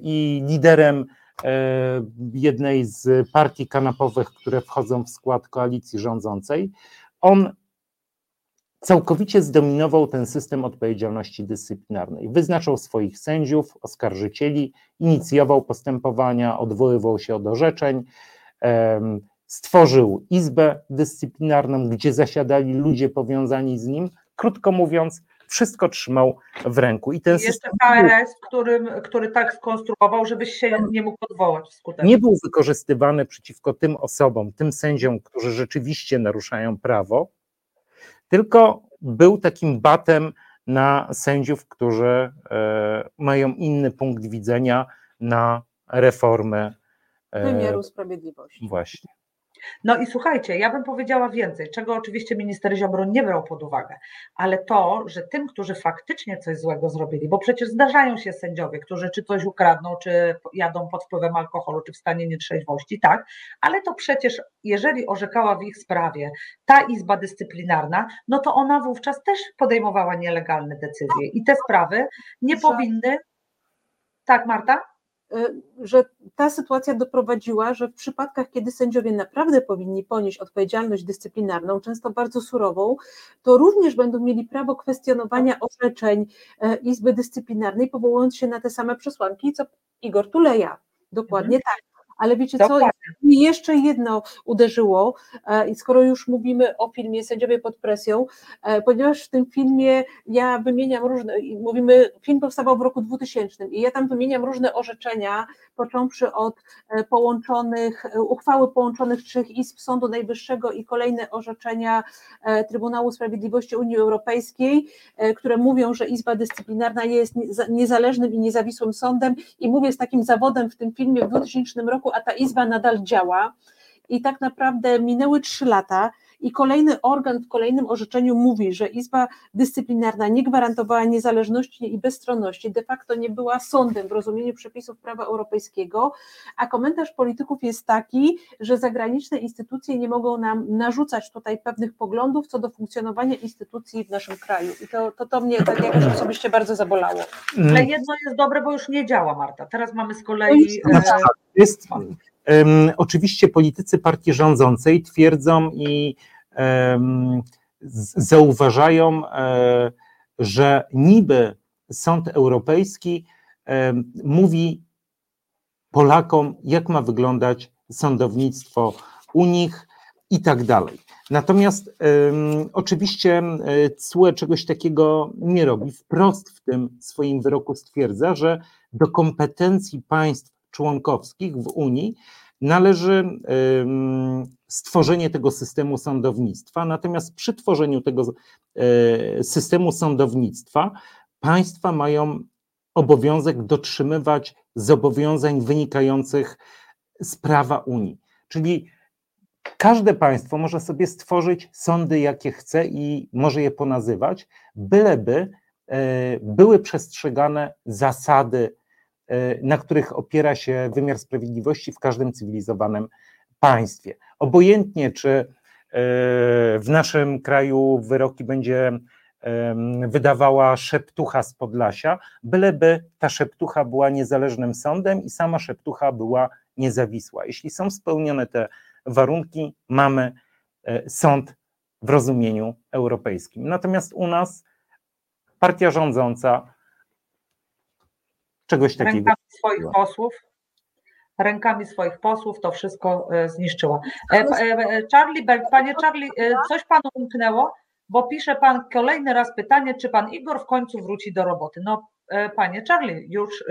i liderem e, jednej z partii kanapowych, które wchodzą w skład koalicji rządzącej, on całkowicie zdominował ten system odpowiedzialności dyscyplinarnej. Wyznaczał swoich sędziów, oskarżycieli, inicjował postępowania, odwoływał się od orzeczeń, stworzył izbę dyscyplinarną, gdzie zasiadali ludzie powiązani z nim. Krótko mówiąc, wszystko trzymał w ręku. I ten jeszcze system KRS, którym, który tak skonstruował, żebyś się nie mógł odwołać skutecznie. Nie był wykorzystywany przeciwko tym osobom, tym sędziom, którzy rzeczywiście naruszają prawo, tylko był takim batem na sędziów, którzy e, mają inny punkt widzenia na reformę e, wymiaru sprawiedliwości. Właśnie. No i słuchajcie, ja bym powiedziała więcej, czego oczywiście minister Ziobro nie brał pod uwagę, ale to, że tym, którzy faktycznie coś złego zrobili, bo przecież zdarzają się sędziowie, którzy czy coś ukradną, czy jadą pod wpływem alkoholu, czy w stanie nietrzeźwości, tak, ale to przecież, jeżeli orzekała w ich sprawie ta izba dyscyplinarna, no to ona wówczas też podejmowała nielegalne decyzje i te sprawy nie powinny. Tak, Marta? Y, że ta sytuacja doprowadziła, że w przypadkach, kiedy sędziowie naprawdę powinni ponieść odpowiedzialność dyscyplinarną, często bardzo surową, to również będą mieli prawo kwestionowania orzeczeń e, Izby Dyscyplinarnej, powołując się na te same przesłanki, co Igor Tuleja. Dokładnie mhm. tak. Ale wiecie Dokładnie. co, mi jeszcze jedno uderzyło, e, i skoro już mówimy o filmie Sędziowie pod presją, e, ponieważ w tym filmie ja wymieniam różne, mówimy, film powstawał w roku 2000 i ja tam wymieniam różne orzeczenia, począwszy od e, połączonych, uchwały połączonych trzech izb Sądu Najwyższego i kolejne orzeczenia Trybunału Sprawiedliwości Unii Europejskiej, które mówią, że Izba Dyscyplinarna jest niezależnym i niezawisłym sądem i mówię z takim zawodem w tym filmie w 2000 roku, roku, a ta izba nadal działa. I tak naprawdę minęły trzy lata i kolejny organ w kolejnym orzeczeniu mówi, że Izba Dyscyplinarna nie gwarantowała niezależności i bezstronności, de facto nie była sądem w rozumieniu przepisów prawa europejskiego, a komentarz polityków jest taki, że zagraniczne instytucje nie mogą nam narzucać tutaj pewnych poglądów co do funkcjonowania instytucji w naszym kraju. I to, to, to mnie tak jakoś osobiście bardzo zabolało. Ale jedno jest dobre, bo już nie działa, Marta. Teraz mamy z kolei. No jest, Oczywiście politycy partii rządzącej twierdzą i zauważają, e, że niby Sąd Europejski mówi Polakom, jak ma wyglądać sądownictwo u nich i tak dalej. Natomiast um, oczywiście CUE czegoś takiego nie robi. Wprost w tym swoim wyroku stwierdza, że do kompetencji państw członkowskich w Unii należy stworzenie tego systemu sądownictwa. Natomiast przy tworzeniu tego e, systemu sądownictwa państwa mają obowiązek dotrzymywać zobowiązań wynikających z prawa Unii. Czyli każde państwo może sobie stworzyć sądy, jakie chce i może je ponazywać, byleby e, były przestrzegane zasady na których opiera się wymiar sprawiedliwości w każdym cywilizowanym państwie. Obojętnie, czy e, w naszym kraju wyroki będzie wydawała szeptucha z Podlasia, byleby ta szeptucha była niezależnym sądem i sama szeptucha była niezawisła. Jeśli są spełnione te warunki, mamy e, sąd w rozumieniu europejskim. Natomiast u nas partia rządząca czegoś takiego. swoich posłów rękami swoich posłów to wszystko zniszczyła. Charlie Bell, panie Charlie, coś panu umknęło? Bo pisze pan kolejny raz pytanie, czy pan Igor w końcu wróci do roboty. No, panie Charlie, już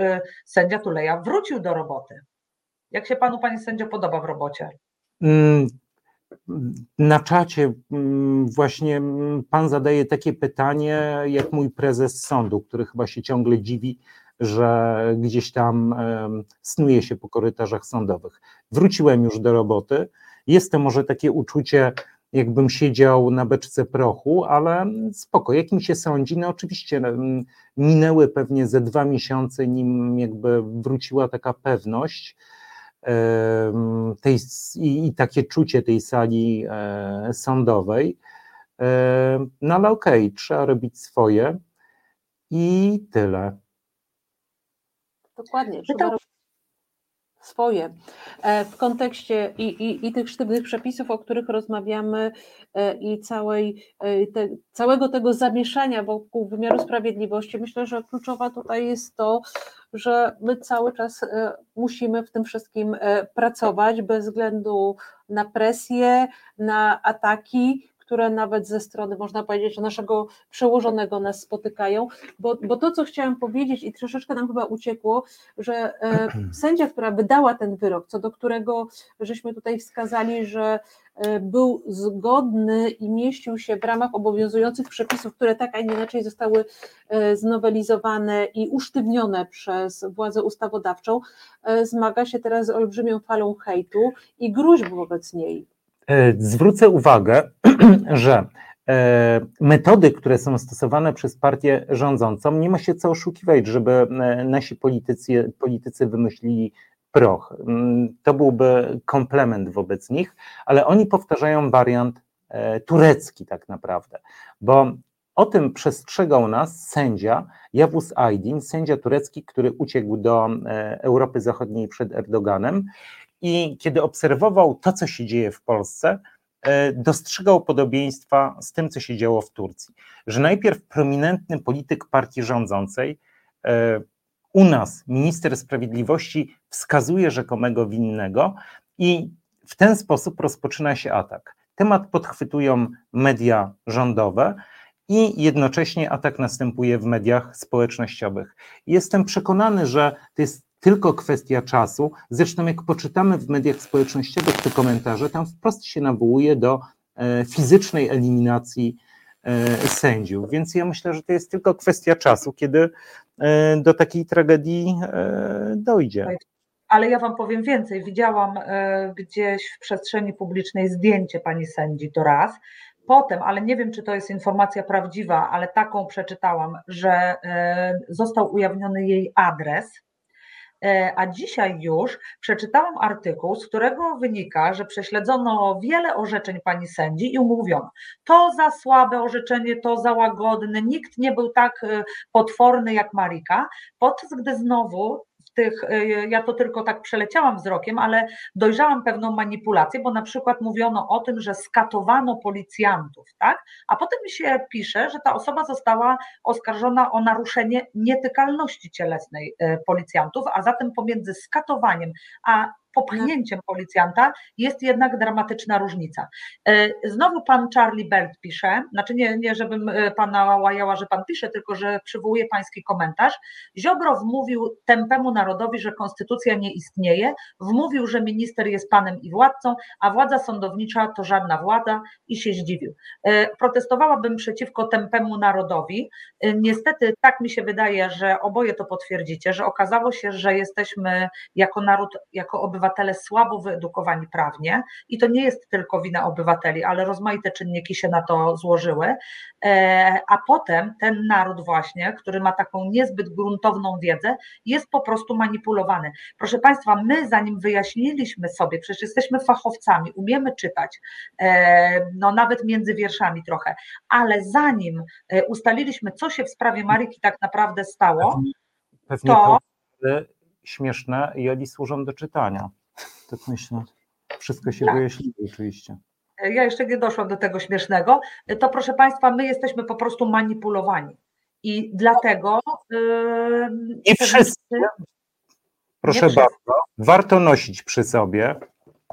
sędzia Tuleja wrócił do roboty. Jak się panu, panie sędzio, podoba w robocie? Mm, na czacie mm, właśnie mm, pan zadaje takie pytanie, jak mój prezes sądu, który chyba się ciągle dziwi, że gdzieś tam snuje się po korytarzach sądowych. Wróciłem już do roboty. Jest to może takie uczucie, jakbym siedział na beczce prochu, ale spoko, jak mi się sądzi, no oczywiście minęły pewnie ze dwa miesiące, nim jakby wróciła taka pewność, tej, i, i takie czucie tej sali e, sądowej. No ale okej, okay, trzeba robić swoje i tyle. Dokładnie, trzeba swoje. E, w kontekście i, i, i tych sztywnych przepisów, o których rozmawiamy, e, i całej, te, całego tego zamieszania wokół wymiaru sprawiedliwości, myślę, że kluczowa tutaj jest to, że my cały czas e, musimy w tym wszystkim e, pracować bez względu na presję, na ataki, które nawet ze strony, można powiedzieć, naszego przełożonego nas spotykają, bo, bo to, co chciałam powiedzieć i troszeczkę nam chyba uciekło, że e, sędzia, która wydała ten wyrok, co do którego żeśmy tutaj wskazali, że e, był zgodny i mieścił się w ramach obowiązujących przepisów, które tak, a nie inaczej zostały e, znowelizowane i usztywnione przez władzę ustawodawczą, zmaga się teraz z olbrzymią falą hejtu i gruźb wobec niej. E, zwrócę uwagę, że e, metody, które są stosowane przez partię rządzącą, nie ma się co oszukiwać, żeby e, nasi politycy, politycy wymyślili proch. Mm, to byłby komplement wobec nich, ale oni powtarzają wariant turecki tak naprawdę, bo o tym przestrzegał nas sędzia Jawus Aydin, sędzia turecki, który uciekł do Europy Zachodniej przed Erdoganem i kiedy obserwował to, co się dzieje w Polsce, e, dostrzegał podobieństwa z tym, co się działo w Turcji. Że najpierw prominentny polityk partii rządzącej, e, u nas minister sprawiedliwości wskazuje rzekomego winnego i w ten sposób rozpoczyna się atak. Temat podchwytują media rządowe i jednocześnie atak następuje w mediach społecznościowych. Jestem przekonany, że to jest tylko kwestia czasu. Zresztą, jak poczytamy w mediach społecznościowych te komentarze, tam wprost się nawołuje do e, fizycznej eliminacji e, sędziów. Więc ja myślę, że to jest tylko kwestia czasu, kiedy e, do takiej tragedii dojdzie. Ale ja Wam powiem więcej. Widziałam gdzieś w przestrzeni publicznej zdjęcie pani sędzi to raz. Potem, ale nie wiem, czy to jest informacja prawdziwa, ale taką przeczytałam, że został ujawniony jej adres a dzisiaj już przeczytałam artykuł, z którego wynika, że prześledzono wiele orzeczeń pani sędzi i umówiono, to za słabe orzeczenie, to za łagodne, nikt nie był tak e, potworny jak Marika, podczas gdy znowu tych, y, ja to tylko tak przeleciałam wzrokiem, ale dojrzałam pewną manipulację, bo na przykład mówiono o tym, że skatowano policjantów, tak? A potem się pisze, że ta osoba została oskarżona o naruszenie nietykalności cielesnej y, policjantów, a zatem pomiędzy skatowaniem a popchnięciem policjanta jest jednak dramatyczna różnica. E, znowu pan Charlie Belt pisze, znaczy nie, nie żebym e, pana łajała, że pan pisze, tylko że przywołuje pański komentarz. Ziobro wmówił tępemu narodowi, że konstytucja nie istnieje, wmówił, że minister jest panem i władcą, a władza sądownicza to żadna władza i się zdziwił. E, protestowałabym przeciwko tępemu narodowi. Niestety tak mi się wydaje, że oboje to potwierdzicie, że okazało się, że jesteśmy jako naród, jako obywatele obywatele słabo wyedukowani prawnie i to nie jest tylko wina obywateli, ale rozmaite czynniki się na to złożyły, e, a potem ten naród właśnie, który ma taką niezbyt gruntowną wiedzę, jest po prostu manipulowany. Proszę Państwa, my zanim wyjaśniliśmy sobie, przecież jesteśmy fachowcami, umiemy czytać, e, no nawet między wierszami trochę, ale zanim e, ustaliliśmy, co się w sprawie Maryki tak naprawdę stało, Pewnie to, to śmieszne i oni służą do czytania. Tak myślę. Wszystko się tak. wyjaśniło oczywiście. Ja jeszcze nie doszłam do tego śmiesznego. To proszę Państwa, my jesteśmy po prostu manipulowani. I dlatego. Yy, I wszyscy. Proszę bardzo, warto nosić przy sobie.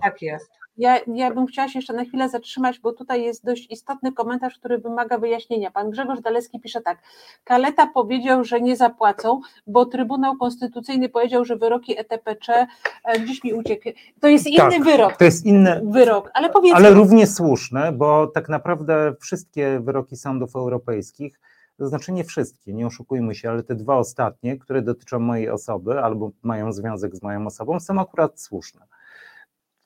Tak jest. Ja, ja bym chciała się jeszcze na chwilę zatrzymać, bo tutaj jest dość istotny komentarz, który wymaga wyjaśnienia. Pan Grzegorz Dalewski pisze tak. Kaleta powiedział, że nie zapłacą, bo Trybunał Konstytucyjny powiedział, że wyroki ETPC e, gdzieś mi uciekł. To jest inny tak, wyrok. To jest inny wyrok, ale powiedzmy. Ale równie słuszne, bo tak naprawdę wszystkie wyroki sądów europejskich to znaczy nie wszystkie, nie oszukujmy się, ale te dwa ostatnie, które dotyczą mojej osoby albo mają związek z moją osobą, są akurat słuszne.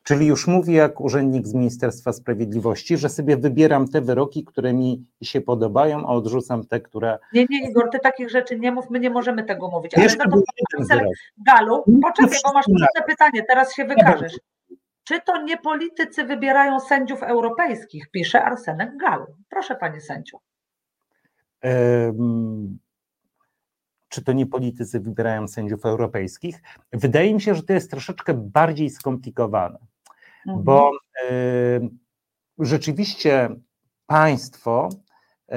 Czyli już mówię jak urzędnik z Ministerstwa Sprawiedliwości, że sobie wybieram te wyroki, które mi się podobają, a odrzucam te, które. Nie, nie, Igor, ty takich rzeczy nie mów, my nie możemy tego mówić. Ale Jeszcze no to Galu, poczekaj, bo masz trudne pytanie, teraz się wykażesz. Czy to nie politycy wybierają sędziów europejskich? Pisze Arsenek Galu. Proszę, panie sędziu. Um, czy to nie politycy wybierają sędziów europejskich? Wydaje mi się, że to jest troszeczkę bardziej skomplikowane mhm. bo y, rzeczywiście państwo y,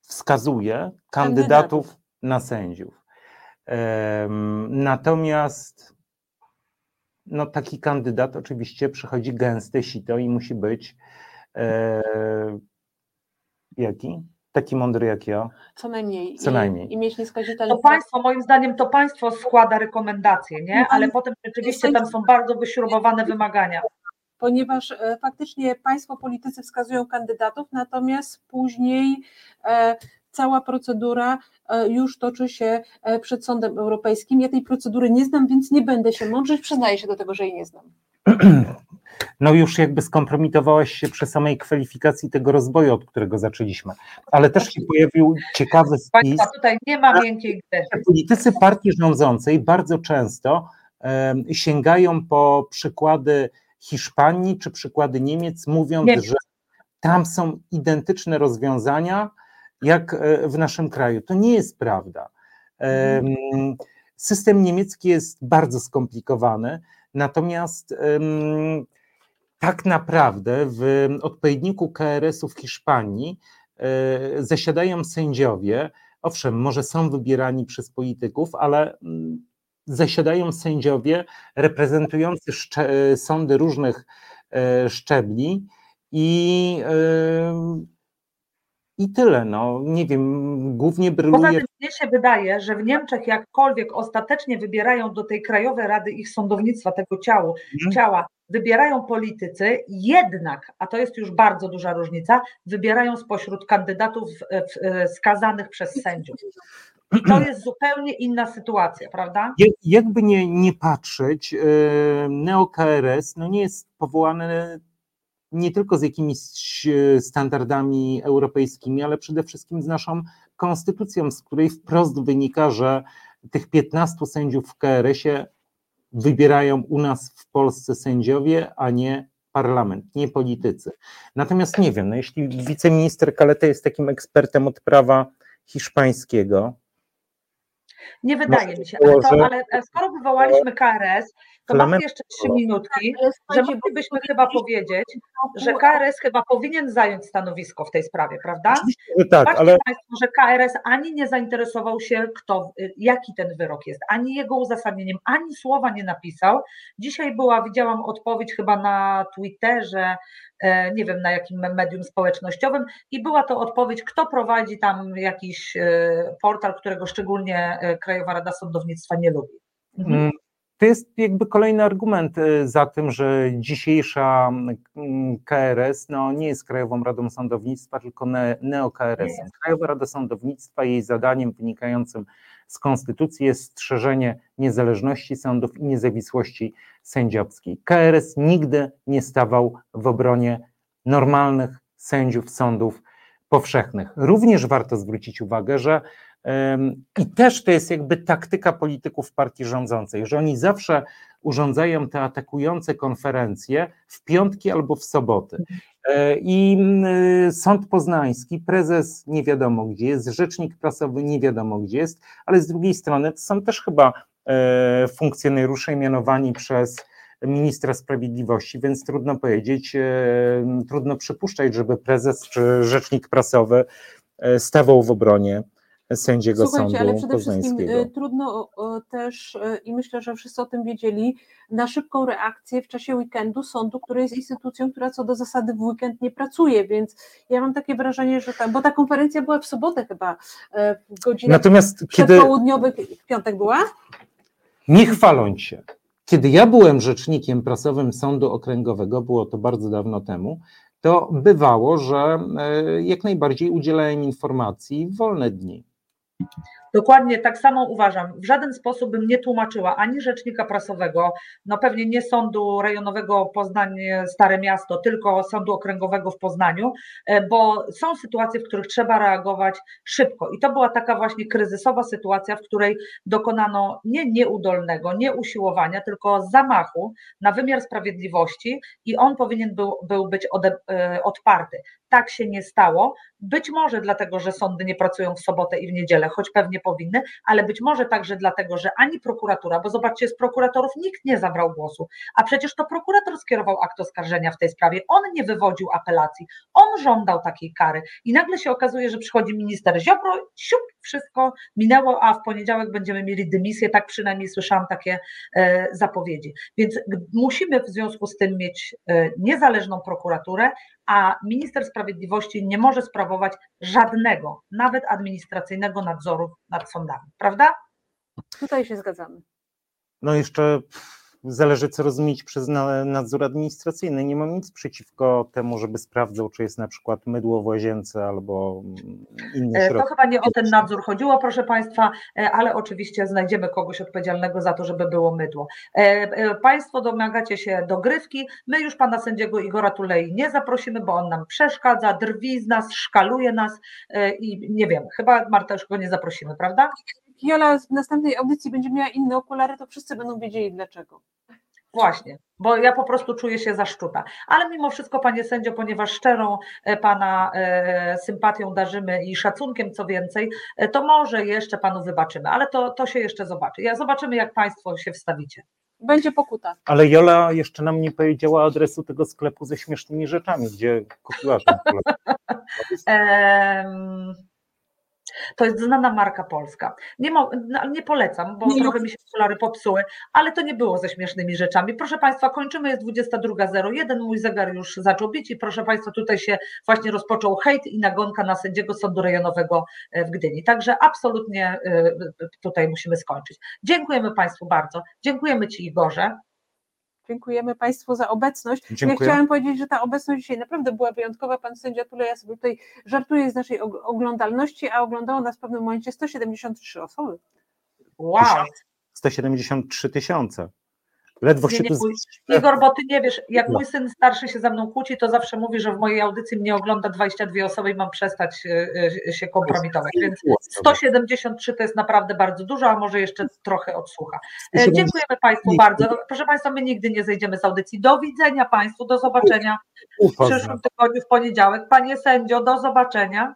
wskazuje kandydatów na sędziów. Y, natomiast no, taki kandydat oczywiście przychodzi gęste sito i musi być jaki? Taki mądry jak ja. Co najmniej. Co najmniej. I, i mieć nieskazitelny. To państwo, moim zdaniem, to państwo składa rekomendacje, nie? Ale potem rzeczywiście tam są bardzo wyśrubowane wymagania. Ponieważ e, faktycznie państwo politycy wskazują kandydatów, natomiast później e, cała procedura e, już toczy się przed Sądem Europejskim. Ja tej procedury nie znam, więc nie będę się mądrzyć, przyznaję się do tego, że jej nie znam. no już jakby skompromitowałaś się przy samej kwalifikacji tego rozwoju, od którego zaczęliśmy. Ale też się pojawił ciekawy spis. Państwa, tutaj nie ma miękkiej gry. Politycy partii rządzącej bardzo często um, sięgają po przykłady Hiszpanii czy przykłady Niemiec, mówiąc, Niemiec. że tam są identyczne rozwiązania jak e, w naszym kraju. To nie jest prawda. Um, system niemiecki jest bardzo skomplikowany, natomiast um, tak naprawdę w odpowiedniku KRS-u w Hiszpanii e, zasiadają sędziowie, owszem, może są wybierani przez polityków, ale mm, zasiadają sędziowie reprezentujący sądy różnych e, szczebli i i tyle, no nie wiem, głównie bryluje... Poza tym mnie się wydaje, że w Niemczech jakkolwiek ostatecznie wybierają do tej Krajowej Rady ich sądownictwa, tego ciału, hmm. ciała, wybierają politycy, jednak, a to jest już bardzo duża różnica, wybierają spośród kandydatów skazanych przez sędziów. I to jest zupełnie inna sytuacja, prawda? Jakby nie, nie patrzeć, e, NeoKRS no nie jest powołany nie tylko z jakimiś e, standardami europejskimi, ale przede wszystkim z naszą konstytucją, z której wprost wynika, że tych 15 sędziów w KRS-ie wybierają u nas w Polsce sędziowie, a nie parlament, nie politycy. Natomiast nie wiem, no jeśli wiceminister Kaleta jest takim ekspertem od prawa hiszpańskiego. Nie wydaje mi się, ale, to, ale skoro wywołaliśmy KRS, to mamy jeszcze trzy minutki, że moglibyśmy chyba powiedzieć, że KRS chyba powinien zająć stanowisko w tej sprawie, prawda? tak, Patrzcie ale... Państwo, że KRS ani nie zainteresował się, kto, jaki ten wyrok jest, ani jego uzasadnieniem, ani słowa nie napisał. Dzisiaj była, widziałam odpowiedź chyba na Twitterze, e, nie wiem na jakim medium społecznościowym, i była to odpowiedź, kto prowadzi tam jakiś e, portal, którego szczególnie e, Krajowa Rada Sądownictwa nie lubi. Mhm. To jest jakby kolejny argument y, za tym, że dzisiejsza mm, KRS no, nie jest Krajową Radą Sądownictwa, tylko neo-KRS-em. Krajowa Rada Sądownictwa, jej zadaniem wynikającym z Konstytucji jest strzeżenie niezależności sądów i niezawisłości sędziowskiej. KRS nigdy nie stawał w obronie normalnych sędziów sądów powszechnych. Również warto zwrócić uwagę, że i też to jest jakby taktyka polityków partii rządzącej, że oni zawsze urządzają te atakujące konferencje w piątki albo w soboty. E, I Sąd Poznański, prezes nie wiadomo gdzie jest, rzecznik prasowy nie wiadomo gdzie jest, ale z drugiej strony to są też chyba e, funkcjonariusze mianowani przez ministra sprawiedliwości, więc trudno powiedzieć, e, trudno przypuszczać, żeby prezes czy rzecznik prasowy stawał w obronie sędziego Słuchajcie, sądu ale przede wszystkim poznańskiego. y, trudno też y, i myślę, że wszyscy o tym wiedzieli, na szybką reakcję w czasie weekendu sądu, który jest instytucją, która co do zasady w weekend nie pracuje, więc ja mam takie wrażenie, że ta, bo ta konferencja była w sobotę chyba e, w godzinach Natomiast kiedy przedpołudniowych, w piątek była? nie chwaląc się, kiedy ja byłem rzecznikiem prasowym Sądu Okręgowego, było to bardzo dawno temu, to bywało, że e, jak najbardziej udzielałem informacji w wolne dni. Dokładnie tak samo uważam. W żaden sposób bym nie tłumaczyła ani rzecznika prasowego, no pewnie nie sądu rejonowego Poznań Stare Miasto, tylko sądu okręgowego w Poznaniu, e, bo są sytuacje, w których trzeba reagować szybko. I to była taka właśnie kryzysowa sytuacja, w której dokonano nie nieudolnego, nie usiłowania, tylko zamachu na wymiar sprawiedliwości i on powinien był, był być e, odparty. Tak się nie stało. Być może dlatego, że sądy nie pracują w sobotę i w niedzielę, choć pewnie powinny, ale być może także dlatego, że ani prokuratura, bo zobaczcie, z prokuratorów nikt nie zabrał głosu, a przecież to prokurator skierował akt oskarżenia w tej sprawie, on nie wywodził apelacji, on żądał takiej kary. I nagle się okazuje, że przychodzi minister Ziobro, siup, wszystko minęło, a w poniedziałek będziemy mieli dymisję, tak przynajmniej słyszałam takie e, zapowiedzi. Więc musimy w związku z tym mieć e, niezależną prokuraturę, a minister sprawiedliwości nie może sprawować żadnego, nawet administracyjnego nadzoru nad sądami, prawda? Tutaj się zgadzamy. No jeszcze zależy, co rozumieć przez na- nadzór administracyjny. Nie mam nic przeciwko temu, żeby sprawdzał, czy jest na przykład mydło w łazience albo mm, inne E, To środki. chyba nie o ten nadzór chodziło, proszę Państwa, e, ale oczywiście znajdziemy kogoś odpowiedzialnego za to, żeby było mydło. E, Państwo domagacie się dogrywki. My już pana sędziego Igora Tulei nie zaprosimy, bo on nam przeszkadza, drwi z nas, szkaluje nas i nie wiem, chyba Marta już go nie zaprosimy, prawda? Jola w następnej audycji będzie miała inne okulary, to wszyscy będą wiedzieli dlaczego. Właśnie, bo ja po prostu czuję się zaszczuta. Ale mimo wszystko, panie sędzio, ponieważ szczerą e, pana e, sympatią darzymy i szacunkiem, co więcej, e, to może jeszcze panu wybaczymy, ale to, to się jeszcze zobaczy. Ja zobaczymy, jak państwo się wstawicie. Będzie pokuta. Ale Jola jeszcze nam nie powiedziała adresu tego sklepu ze śmiesznymi rzeczami, gdzie kupiła ten To jest znana marka polska. Nie, no, nie polecam, bo Nie trochę mi się okulary popsuły, ale to nie było ze śmiesznymi rzeczami. Proszę Państwa, kończymy, jest 22.01, mój zegar już zaczął bić i proszę Państwa, tutaj się właśnie rozpoczął hejt i nagonka na sędziego Sądu Rejonowego e, w Gdyni. Także absolutnie e, tutaj musimy skończyć. Dziękujemy Państwu bardzo. Dziękujemy Ci Igorze. Dziękujemy Państwu za obecność. Dziękuję. Ja chciałam powiedzieć, że ta obecność dzisiaj naprawdę była wyjątkowa. Pan sędzia Tuleja sobie tutaj żartuje z naszej og- oglądalności, a oglądało nas w pewnym momencie 173 osoby. Wow. 173 tysiące. Ledwo Nie, się nie, tu Igor, bo ty nie wiesz, jak mój syn starszy się ze mną kłóci, to zawsze mówi, że w mojej audycji mnie ogląda 22 osoby i mam przestać e, e, się kompromitować. Więc 173 to jest naprawdę bardzo dużo, a może jeszcze trochę odsłucha. E, Dziękujemy Państwu bardzo. Proszę Państwa, my nigdy nie zejdziemy z audycji. Do widzenia Państwu, do zobaczenia w przyszłym tygodniu w poniedziałek. Panie sędzio, do zobaczenia.